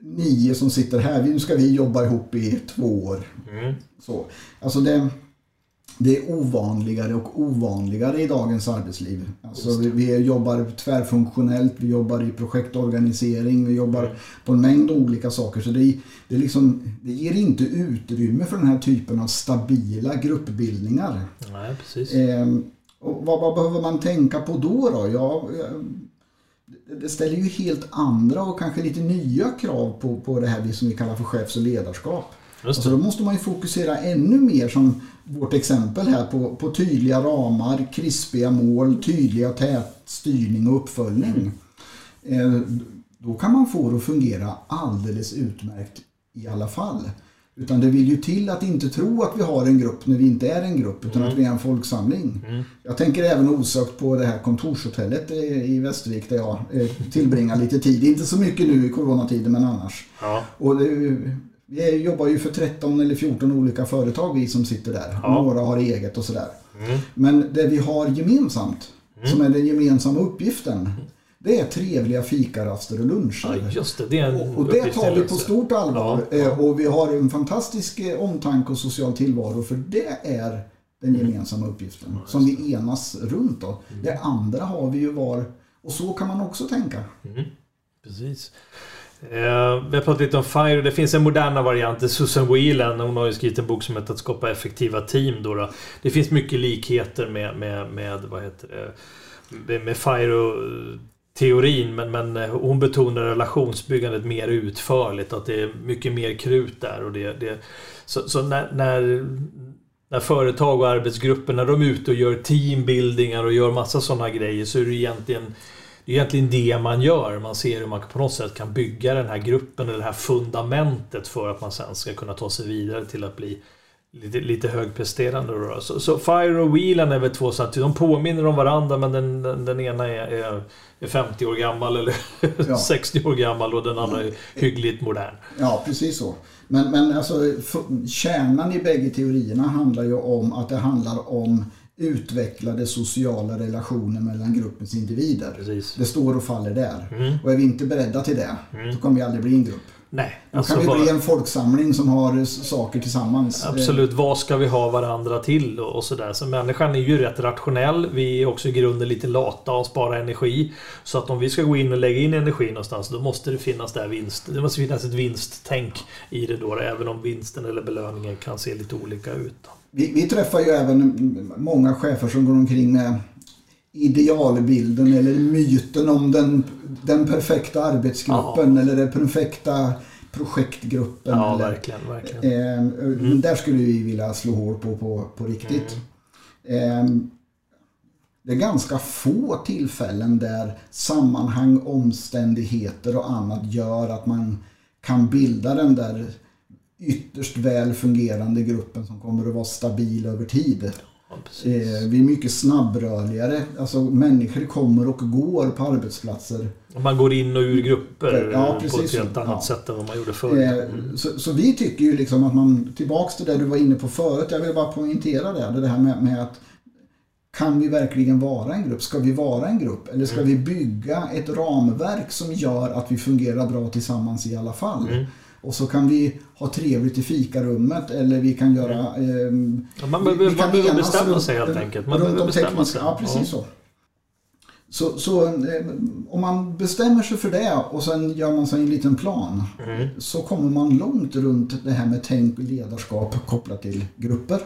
nio som sitter här, nu ska vi jobba ihop i två år. Mm. Så, alltså det, det är ovanligare och ovanligare i dagens arbetsliv. Alltså vi, vi jobbar tvärfunktionellt, vi jobbar i projektorganisering, vi jobbar på en mängd olika saker. Så det, det, är liksom, det ger inte utrymme för den här typen av stabila gruppbildningar. Nej, precis. Ehm, och vad, vad behöver man tänka på då? då? Ja, eh, det- ställer ju helt andra och kanske lite nya krav på, på det här som vi kallar för chefs och ledarskap. Just Alltså då måste man ju fokusera ännu mer som vårt exempel här på, på tydliga ramar, krispiga mål, tydliga tät styrning och uppföljning. Eh, då kan man få det att fungera alldeles utmärkt i alla fall. Utan det vill ju till att inte tro att vi har en grupp när vi inte är en grupp utan att vi är en folksamling. Jag tänker även osökt på det här kontorshotellet i Västervik där jag eh, tillbringar lite tid. Inte så mycket nu i coronatiden men annars. Ja. Och det, vi jobbar ju för 13 eller 14 olika företag vi som sitter där. Ja. Några har eget och sådär. Mm. Men det vi har gemensamt, som är den gemensamma uppgiften, det är trevliga fikaraster och luncher. ja, just det. Det är en Och, och det tar vi på stort allvar. Ja, ja. Eh, Och vi har en fantastisk eh, omtanke och social tillvaro för det är den gemensamma uppgiften som vi enas runt. Då. Det andra har vi ju var och så kan man också tänka. Precis. Eh, vi har pratat lite om FIRE. Det finns en moderna variant. Susan Whelan. Hon har ju skrivit en bok som heter Att skapa effektiva team. Då då. Det finns mycket likheter med, med, med vad heter det? Med, FIRE-teorin. Men, men eh, hon betonar relationsbyggandet mer utförligt. Att det är mycket mer krut där. Och det, det, så så när, när, när företag och arbetsgrupper när de är ute och gör teambuildingar och gör massa sådana grejer så är det egentligen det är egentligen det man gör. Man ser hur man på något sätt kan bygga den här gruppen eller det här fundamentet för att man sen ska kunna ta sig vidare till att bli lite, lite högpresterande. Då. Så, så Fire och Whelan är väl två så att de påminner om varandra men den, den, den ena är, är, är 50 år gammal eller Ja. 60 år gammal och den andra är hyggligt modern. Ja, precis så. Men, men alltså, för- kärnan i bägge teorierna handlar ju om att det handlar om utvecklade sociala relationer mellan gruppens individer. Precis. Det står och faller där. Mm. Och är vi inte beredda till det, då kommer vi aldrig bli en grupp. Nej, Då alltså kan vi vad- bli en folksamling som har saker tillsammans. Absolut, vad ska vi ha varandra till och och sådär. Så människan är ju rätt rationell. Vi är också i grunden lite lata och sparar energi. Så att om vi ska gå in och lägga in energi någonstans då måste det finnas där vinst. Det måste finnas ett vinsttänk i det då. Även om vinsten eller belöningen kan se lite olika ut. Då. Vi, vi träffar ju även mm, många chefer som går omkring med idealbilden eller myten om den, den perfekta arbetsgruppen eller den perfekta projektgruppen. Ja, eller, verkligen, verkligen. Eh, Där skulle vi vilja slå hål på, på, på riktigt. Eh, det är ganska få tillfällen där sammanhang, omständigheter och annat gör att man kan bilda den där ytterst väl fungerande gruppen som kommer att vara stabil över tid. Ja. Eh, vi är mycket snabbrörligare. Alltså människor kommer och går på arbetsplatser. Man går in och ur grupper Ja, på ett helt annat Ja. sätt än vad man gjorde förr. Eh, så, så vi tycker ju liksom att man, tillbaks till det du var inne på förut, jag vill bara poängtera det, det här med, med att kan vi verkligen vara en grupp? Ska vi vara en grupp? Eller ska vi bygga ett ramverk som gör att vi fungerar bra tillsammans i alla fall? Mm. Och så kan vi ha trevligt i fikarummet eller vi kan göra... ehm, Ja, man behöver, vi kan man behöver bestämma sig helt enkelt. Man runt behöver bestämma sig. ja, precis så. Så, så eh, om man bestämmer sig för det och sen gör man sig en liten plan Mm. så kommer man långt runt det här med tänk och ledarskap kopplat till grupper.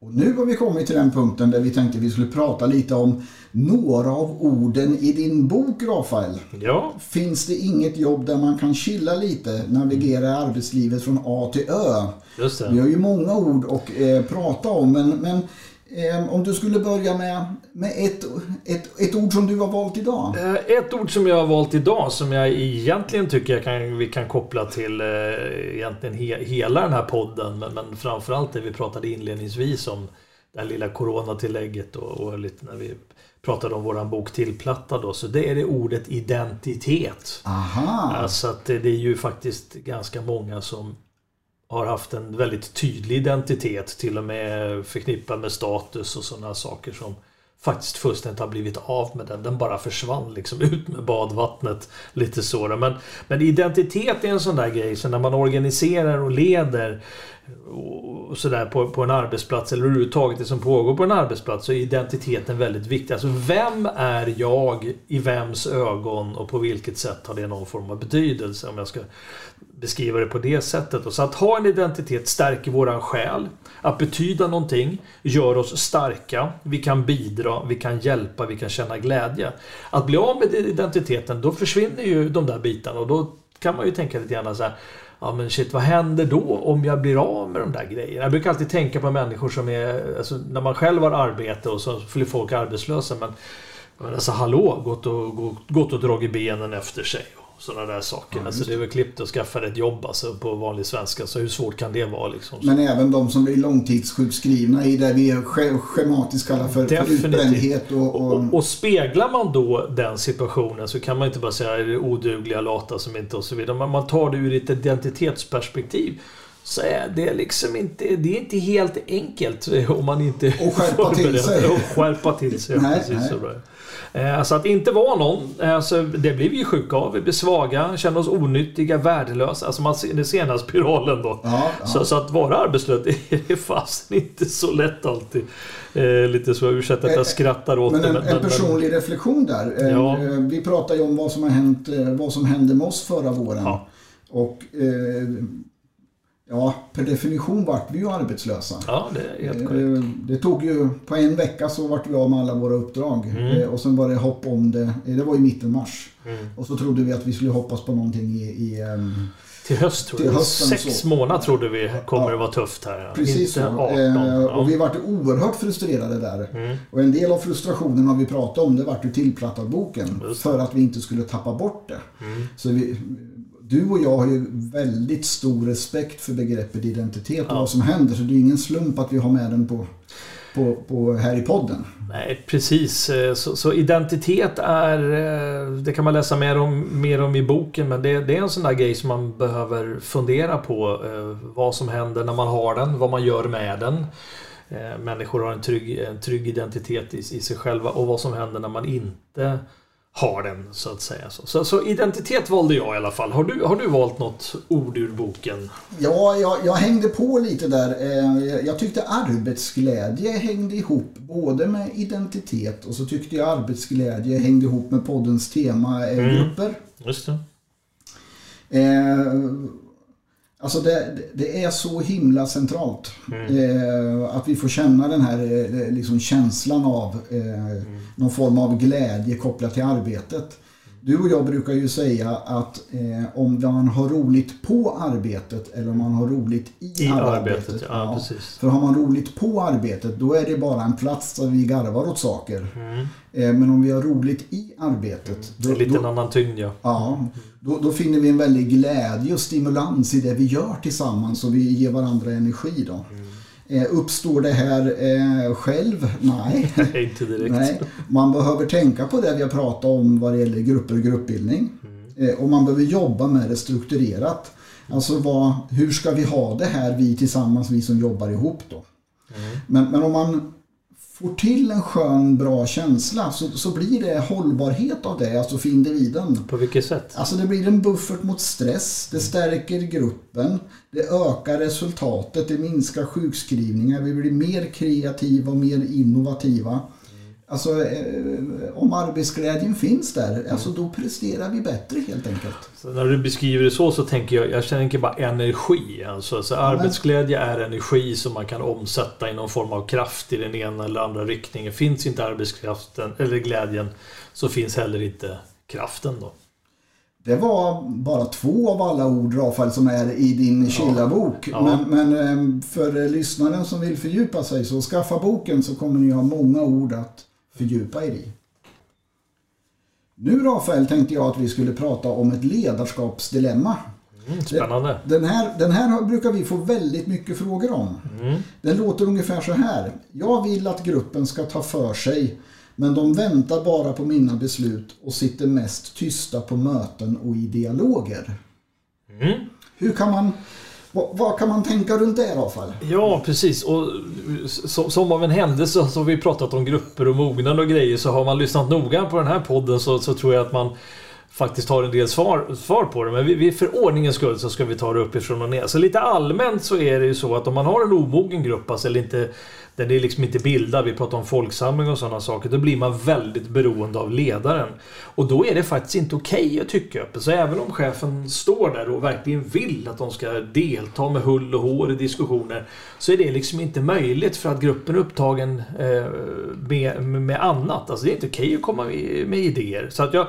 Och nu har vi kommit till den punkten där vi tänkte vi skulle prata lite om några av orden i din bok Rafael. Ja, Finns det inget jobb där man kan chilla lite, navigera i arbetslivet från A till Ö? just Vi det. har ju många ord att eh, prata om men, men om du skulle börja med, med ett, ett, ett ord som du har valt idag. Eh, Ett ord som jag har valt idag som jag egentligen tycker jag kan, vi kan koppla till eh, egentligen he, hela den här podden men, men framförallt det vi pratade inledningsvis om det här lilla coronatillägget och, och lite när vi pratade om våran bok Tillplatta då så det är det ordet identitet. Aha! Alltså att det, det är ju faktiskt ganska många som har haft en väldigt tydlig identitet till och med förknippad med status och sådana saker som faktiskt fullständigt har blivit av med den. Den bara försvann liksom ut med badvattnet. Lite så. Men, men identitet är en sån där grej. Så när man organiserar och leder och sådär på, på en arbetsplats eller överhuvudtaget det som pågår på en arbetsplats så är identiteten väldigt viktig. Alltså vem är jag i vems ögon och på vilket sätt har det någon form av betydelse om jag ska beskriva det på det sättet. Och så att ha en identitet stärker våran själ. Att betyda någonting gör oss starka. Vi kan bidra, vi kan hjälpa, vi kan känna glädje. Att bli av med identiteten, då försvinner ju de där bitarna och då kan man ju tänka lite grann så här Ja men shit, vad händer då om jag blir av med de där grejerna? Jag brukar alltid tänka på människor som är... Alltså, när man själv har arbete och så blir folk arbetslösa. Men, men alltså hallå, gått och, gått och dragit benen efter sig sådana där saker. Ja, alltså, det är väl klippt att skaffa ett jobb alltså, på vanlig svenska. Så hur svårt kan det vara? Liksom? Men även de som blir långtidssjukskrivna i det vi schematiskt kallar för, för utbrändhet. Och, och... Och, och, speglar man då den situationen så kan man inte bara säga är det odugliga, lata som inte och så vidare. Men man tar det ur ett identitetsperspektiv så är det liksom inte, det är inte helt enkelt om man inte... Och skärpa till sig. Och skärpa till sig. nej, precis nej. Så. Eh, så att inte vara någon, alltså, det blir vi sjuka av. Vi blir svaga, känner oss onyttiga, värdelösa. Alltså man ser den sena spiralen då. Ja, ja. Så, så, att vara arbetslös, det är fast inte så lätt alltid. Eh, lite så, ursäkta att jag skrattar åt men det. Men en personlig reflektion där. Eh, ja. Vi pratade ju om vad som har hänt, vad som hände med oss förra våren. Och eh, Ja, per definition vart vi ju arbetslösa. Ja, det är helt korrekt. Eh, det tog ju, på en vecka så vart vi av med alla våra uppdrag. Mm. Eh, och sen var det hopp om det, eh, det var i mitten mars. Mm. Och så trodde vi att vi skulle hoppas på någonting i... i um, till höst tror jag. Sex så. månader trodde vi kommer ja, det vara tufft här. Precis så. 18, ja. Och vi vart oerhört frustrerade där. Mm. Och en del av frustrationen har vi pratat om, det vart ju tillplattad-boken. För att vi inte skulle tappa bort det. Mm. Så vi, du och jag har ju väldigt stor respekt för begreppet identitet och ja. vad som händer. Så det är ingen slump att vi har med den på, på, på här i podden. Nej, precis. Så, så, identitet är... Eh, det kan man läsa mer om, mer om i boken. Men det, det, är en sån där grej som man behöver fundera på. Eh, vad som händer när man har den, vad man gör med den. Eh, människor har en trygg, en trygg identitet i, i sig själva och vad som händer när man inte har den så att säga. Så, så, identitet valde jag i alla fall. Har du, har du valt något ord ur boken? Ja, jag, jag hängde på lite där. Eh, jag tyckte arbetsglädje hängde ihop både med identitet och så tyckte jag arbetsglädje hängde ihop med poddens tema eh, mm. Just det. Alltså det, det, är så himla centralt. Mm. Eh, att vi får känna den här eh, liksom känslan av eh, mm. någon form av glädje kopplat till arbetet. Du och jag brukar ju säga att eh, om man har roligt på arbetet eller om man har roligt i, I arbetet. arbetet ja, ja, för har man roligt på arbetet då är det bara en plats där vi garvar åt saker. Mm. Eh, men om vi har roligt i arbetet. Då, det är lite då, en annan tyngd ja. Ja, då, då, finner vi en väldig glädje och stimulans i det vi gör tillsammans och vi ger varandra energi då. Mm. Eh, uppstår det här eh, själv? Nej. Inte direkt. Nej. Man behöver tänka på det vi har pratat om vad det gäller grupper och gruppbildning. Mm. Eh, och man behöver jobba med det strukturerat. Alltså vad, hur ska vi ha det här vi tillsammans, vi som jobbar ihop då? Mm. Men, men om man får till en skön, bra känsla så, så blir det hållbarhet av det, alltså för individen. På vilket sätt? Alltså det blir en buffert mot stress, det stärker gruppen, det ökar resultatet, det minskar sjukskrivningar, vi blir mer kreativa och mer innovativa. Alltså eh, om arbetsglädjen finns där, mm. alltså då presterar vi bättre helt enkelt. Så när du beskriver det så så tänker jag, jag tänker bara energi. Alltså, alltså arbetsglädje är energi som man kan omsätta i någon form av kraft i den ena eller andra riktningen. Finns inte arbetskraften eller glädjen så finns heller inte kraften då. Det var bara två av alla ord Rafael som är i din Killa-bok. Ja. Men, men, eh, för lyssnaren som vill fördjupa sig så skaffa boken så kommer ni ha många ord att fördjupa er i. Nu Rafael tänkte jag att vi skulle prata om ett ledarskapsdilemma. Mm, spännande. Den här, den här brukar vi få väldigt mycket frågor om. Mm. Den låter ungefär så här. Jag vill att gruppen ska ta för sig men de väntar bara på mina beslut och sitter mest tysta på möten och i dialoger. Mm. Hur kan man vad, kan man tänka runt det Rafael? Ja, precis. Och som, som av en händelse så har vi pratat om grupper och mognad och grejer. Så har man lyssnat noga på den här podden så, så tror jag att man faktiskt har en del svar, svar på det. Men vi, vi, för ordningens skull så ska vi ta det uppifrån och ner. Så lite allmänt så är det ju så att om man har en omogen grupp, alltså eller inte den är liksom inte bildad, vi pratar om folksamling och sådana saker. Då blir man väldigt beroende av ledaren. Och då är det faktiskt inte okej okay att tycka öppet. Så även om chefen står där och verkligen vill att de ska delta med hull och hår i diskussioner. Så är det liksom inte möjligt för att gruppen är upptagen eh, med, med annat. Alltså det är inte okej okay att komma med idéer. Så att jag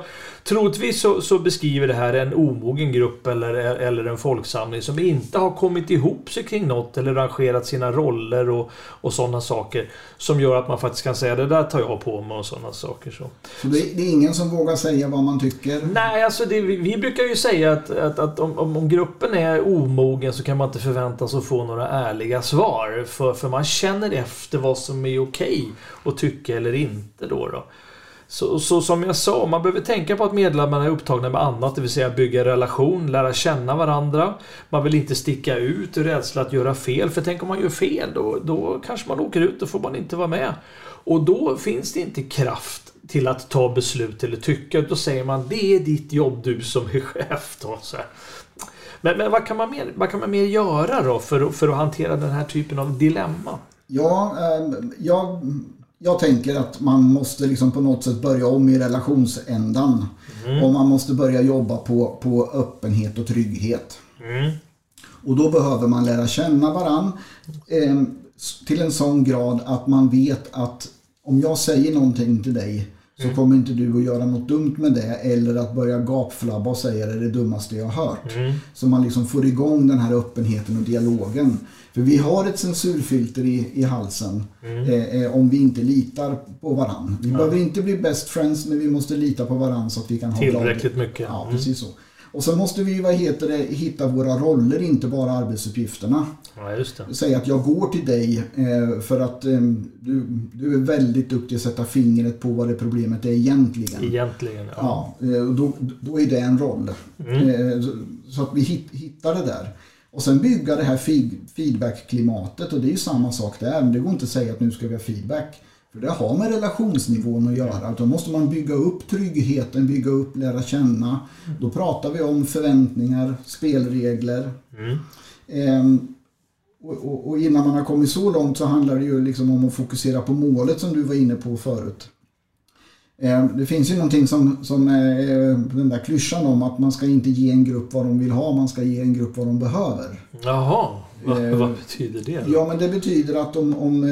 Troligtvis så, så, beskriver det här en omogen grupp eller, eller en folksamling som inte har kommit ihop sig kring något eller rangerat sina roller och, och sådana saker. Som gör att man faktiskt kan säga det där tar jag på mig och sådana saker. Så, så det, är ingen som vågar säga vad man tycker? Nej, alltså det, vi, vi, brukar ju säga att, att, att om, om, gruppen är omogen så kan man inte förvänta sig att få några ärliga svar. För, för man känner efter vad som är okej okay att tycka eller inte. Då, då. Så, så, som jag sa, man behöver tänka på att medlemmarna är upptagna med annat, det vill säga bygga relation, lära känna varandra. Man vill inte sticka ut ur rädsla att göra fel, för tänk om man gör fel, då, då kanske man åker ut, då får man inte vara med. Och då finns det inte kraft till att ta beslut eller tycka, då säger man det är ditt jobb du som är chef. Då, så men, men vad, kan man mer, vad kan man mer göra då för, för att hantera den här typen av dilemma? Ja, eh, jag jag tänker att man måste liksom på något sätt börja om i relationsändan. Mm. Och man måste börja jobba på, på öppenhet och trygghet. Mm. Och då behöver man lära känna varann eh, till en sån grad att man vet att om jag säger någonting till dig så mm. kommer inte du att göra något dumt med det eller att börja gapflabba och säga det är det dummaste jag har hört. Mm. Så man liksom får igång den här öppenheten och dialogen. För vi har ett censurfilter i, i halsen mm. eh, eh om vi inte litar på varann. Vi ja. behöver inte bli best friends men vi måste lita på varann så att vi kan ha Tillräckligt lag. mycket. Ja, mm. precis så. Och så måste vi vad heter det, hitta våra roller, inte bara arbetsuppgifterna. Ja, just det. Säg att jag går till dig eh, för att eh, du, du är väldigt duktig att sätta fingret på vad det problemet är egentligen. Egentligen, ja. ja eh, då, då är det en roll. Mm. Så, så att vi hittar det där. Och sen bygga det här feedback-klimatet och det är ju samma sak där. Men det går inte att säga att nu ska vi ha feedback. För det har med relationsnivån att göra. Då måste man bygga upp tryggheten, bygga upp, lära känna. Då pratar vi om förväntningar, spelregler. Mm. Ehm, och, och, och, innan man har kommit så långt så handlar det ju liksom om att fokusera på målet som du var inne på förut. Eh, det finns ju någonting som, som är den där klyschan om att man ska inte ge en grupp vad de vill ha, man ska ge en grupp vad de behöver. Jaha, Va, eh, vad betyder det? Ja, men det betyder att om, om eh,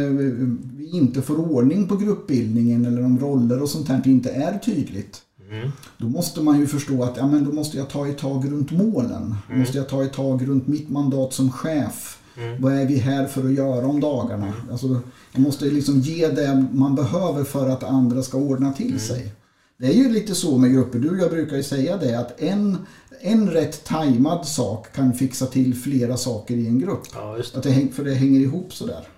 vi inte får ordning på gruppbildningen eller om roller och sånt här inte är tydligt. Mm. Då måste man ju förstå att ja, men då måste jag ta ett tag runt målen. Mm. måste jag ta ett tag runt mitt mandat som chef. Mm. Vad är vi här för att göra om dagarna? Alltså, man måste liksom ge det man behöver för att andra ska ordna till mm. sig. Det är ju lite så med grupper. Du och jag brukar ju säga det att en, en rätt tajmad sak kan fixa till flera saker i en grupp. Ja, det. Att det, för det hänger ihop sådär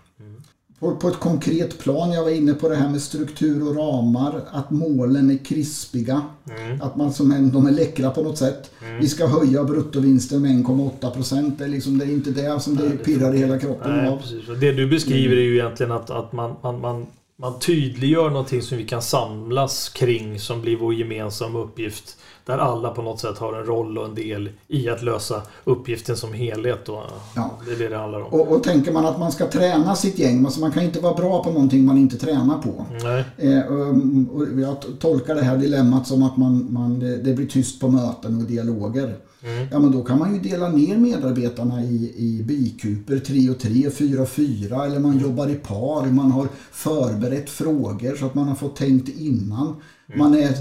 på, ett konkret plan. Jag var inne på det här med struktur och ramar. Att målen är krispiga. Mm. Att man som en, de är läckra på något sätt. Mm. Vi ska höja bruttovinsten med 1,8 procent. Det, är liksom, det är inte det som det pirrar i hela kroppen Nej, av. Precis. Det du beskriver är ju egentligen att, att man, man, man, man tydliggör någonting som vi kan samlas kring som blir vår gemensamma uppgift. Där alla på något sätt har en roll och en del i att lösa uppgiften som helhet. Och ja. Det är det det handlar om. Och, och tänker man att man ska träna sitt gäng, alltså man kan inte vara bra på någonting man inte tränar på. Nej. Eh, och, jag tolkar det här dilemmat som att man, man, det blir tyst på möten och dialoger. Mm. Ja men då kan man ju dela ner medarbetarna i, i bikuper, 3 och 3, 4 och 4 eller man mm. jobbar i par, man har förberett frågor så att man har fått tänkt innan. Mm. Man är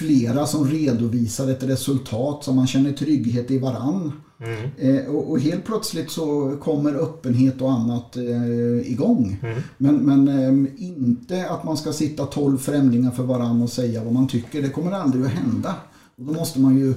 flera som redovisar ett resultat som man känner trygghet i varann. Mm. Eh, och, och, helt plötsligt så kommer öppenhet och annat eh, igång. Mm. Men, men eh, inte att man ska sitta tolv främlingar för varann och säga vad man tycker. Det kommer aldrig att hända. Och då måste man ju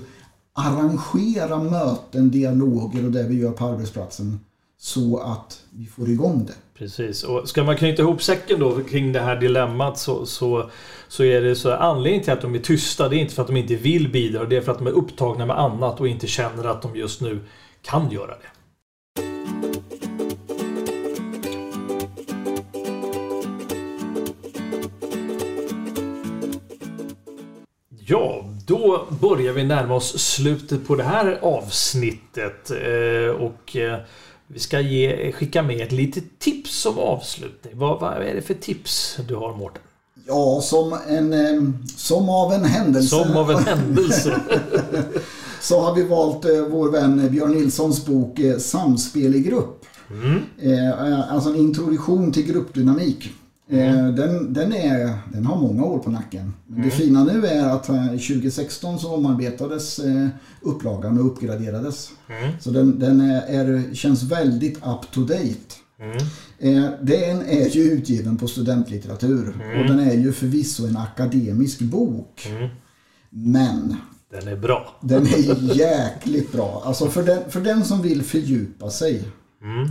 arrangera möten, dialoger och det vi gör på arbetsplatsen så att vi får igång det. Precis, och ska man knyta ihop säcken då kring det här dilemmat så, så, så är det så anledningen till att de är tysta det är inte för att de inte vill bidra, det är för att de är upptagna med annat och inte känner att de just nu kan göra det. Ja, då börjar vi närma oss slutet på det här avsnittet eh, och eh, vi ska ge, skicka med ett litet tips som avslutning. Vad, vad är det för tips du har Mårten? Ja, som, en, eh, som av en händelse. Som av en händelse. så har vi valt vår vän Björn Nilssons bok Samspel i grupp. Mm. Alltså en introduktion till gruppdynamik. Mm. Den, den, är, den har många år på nacken. Men mm. Det fina nu är att 2016 så omarbetades upplagan och uppgraderades. Mm. Så den, den är, känns väldigt up to date. Mm. Den är ju utgiven på studentlitteratur mm. och den är ju förvisso en akademisk bok. Mm. Men den är bra. Den är jäkligt bra. Alltså för den, för den som vill fördjupa sig. Mm.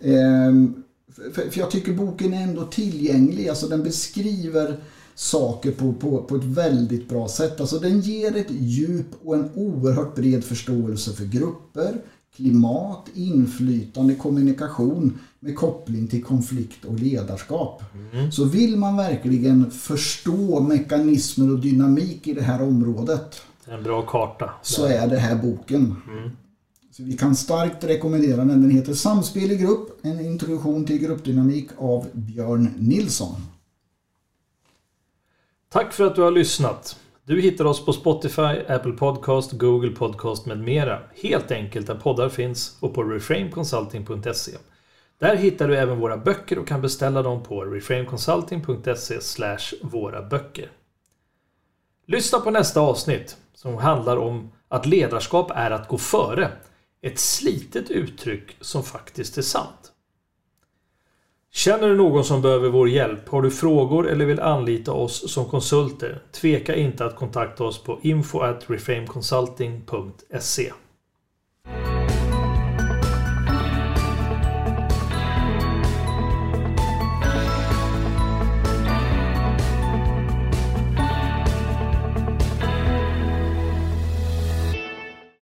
Eh, för, för jag tycker boken är ändå tillgänglig. Alltså den beskriver saker på, på, på ett väldigt bra sätt. Alltså den ger ett djup och en oerhört bred förståelse för grupper, klimat, inflytande, kommunikation med koppling till konflikt och ledarskap. Mm. Så vill man verkligen förstå mekanismer och dynamik i det här området. En bra karta. Så är det här boken. Mm. Så vi kan starkt rekommendera den. Den heter Samspel i grupp, en introduktion till gruppdynamik av Björn Nilsson. Tack för att du har lyssnat. Du hittar oss på Spotify, Apple Podcast, Google Podcast med mera. Helt enkelt där poddar finns och på reframeconsulting.se. Där hittar du även våra böcker och kan beställa dem på reframeconsulting.se våra böcker. Lyssna på nästa avsnitt som handlar om att ledarskap är att gå före ett slitet uttryck som faktiskt är sant. Känner du någon som behöver vår hjälp? Har du frågor eller vill anlita oss som konsulter? Tveka inte att kontakta oss på info at reframeconsulting.se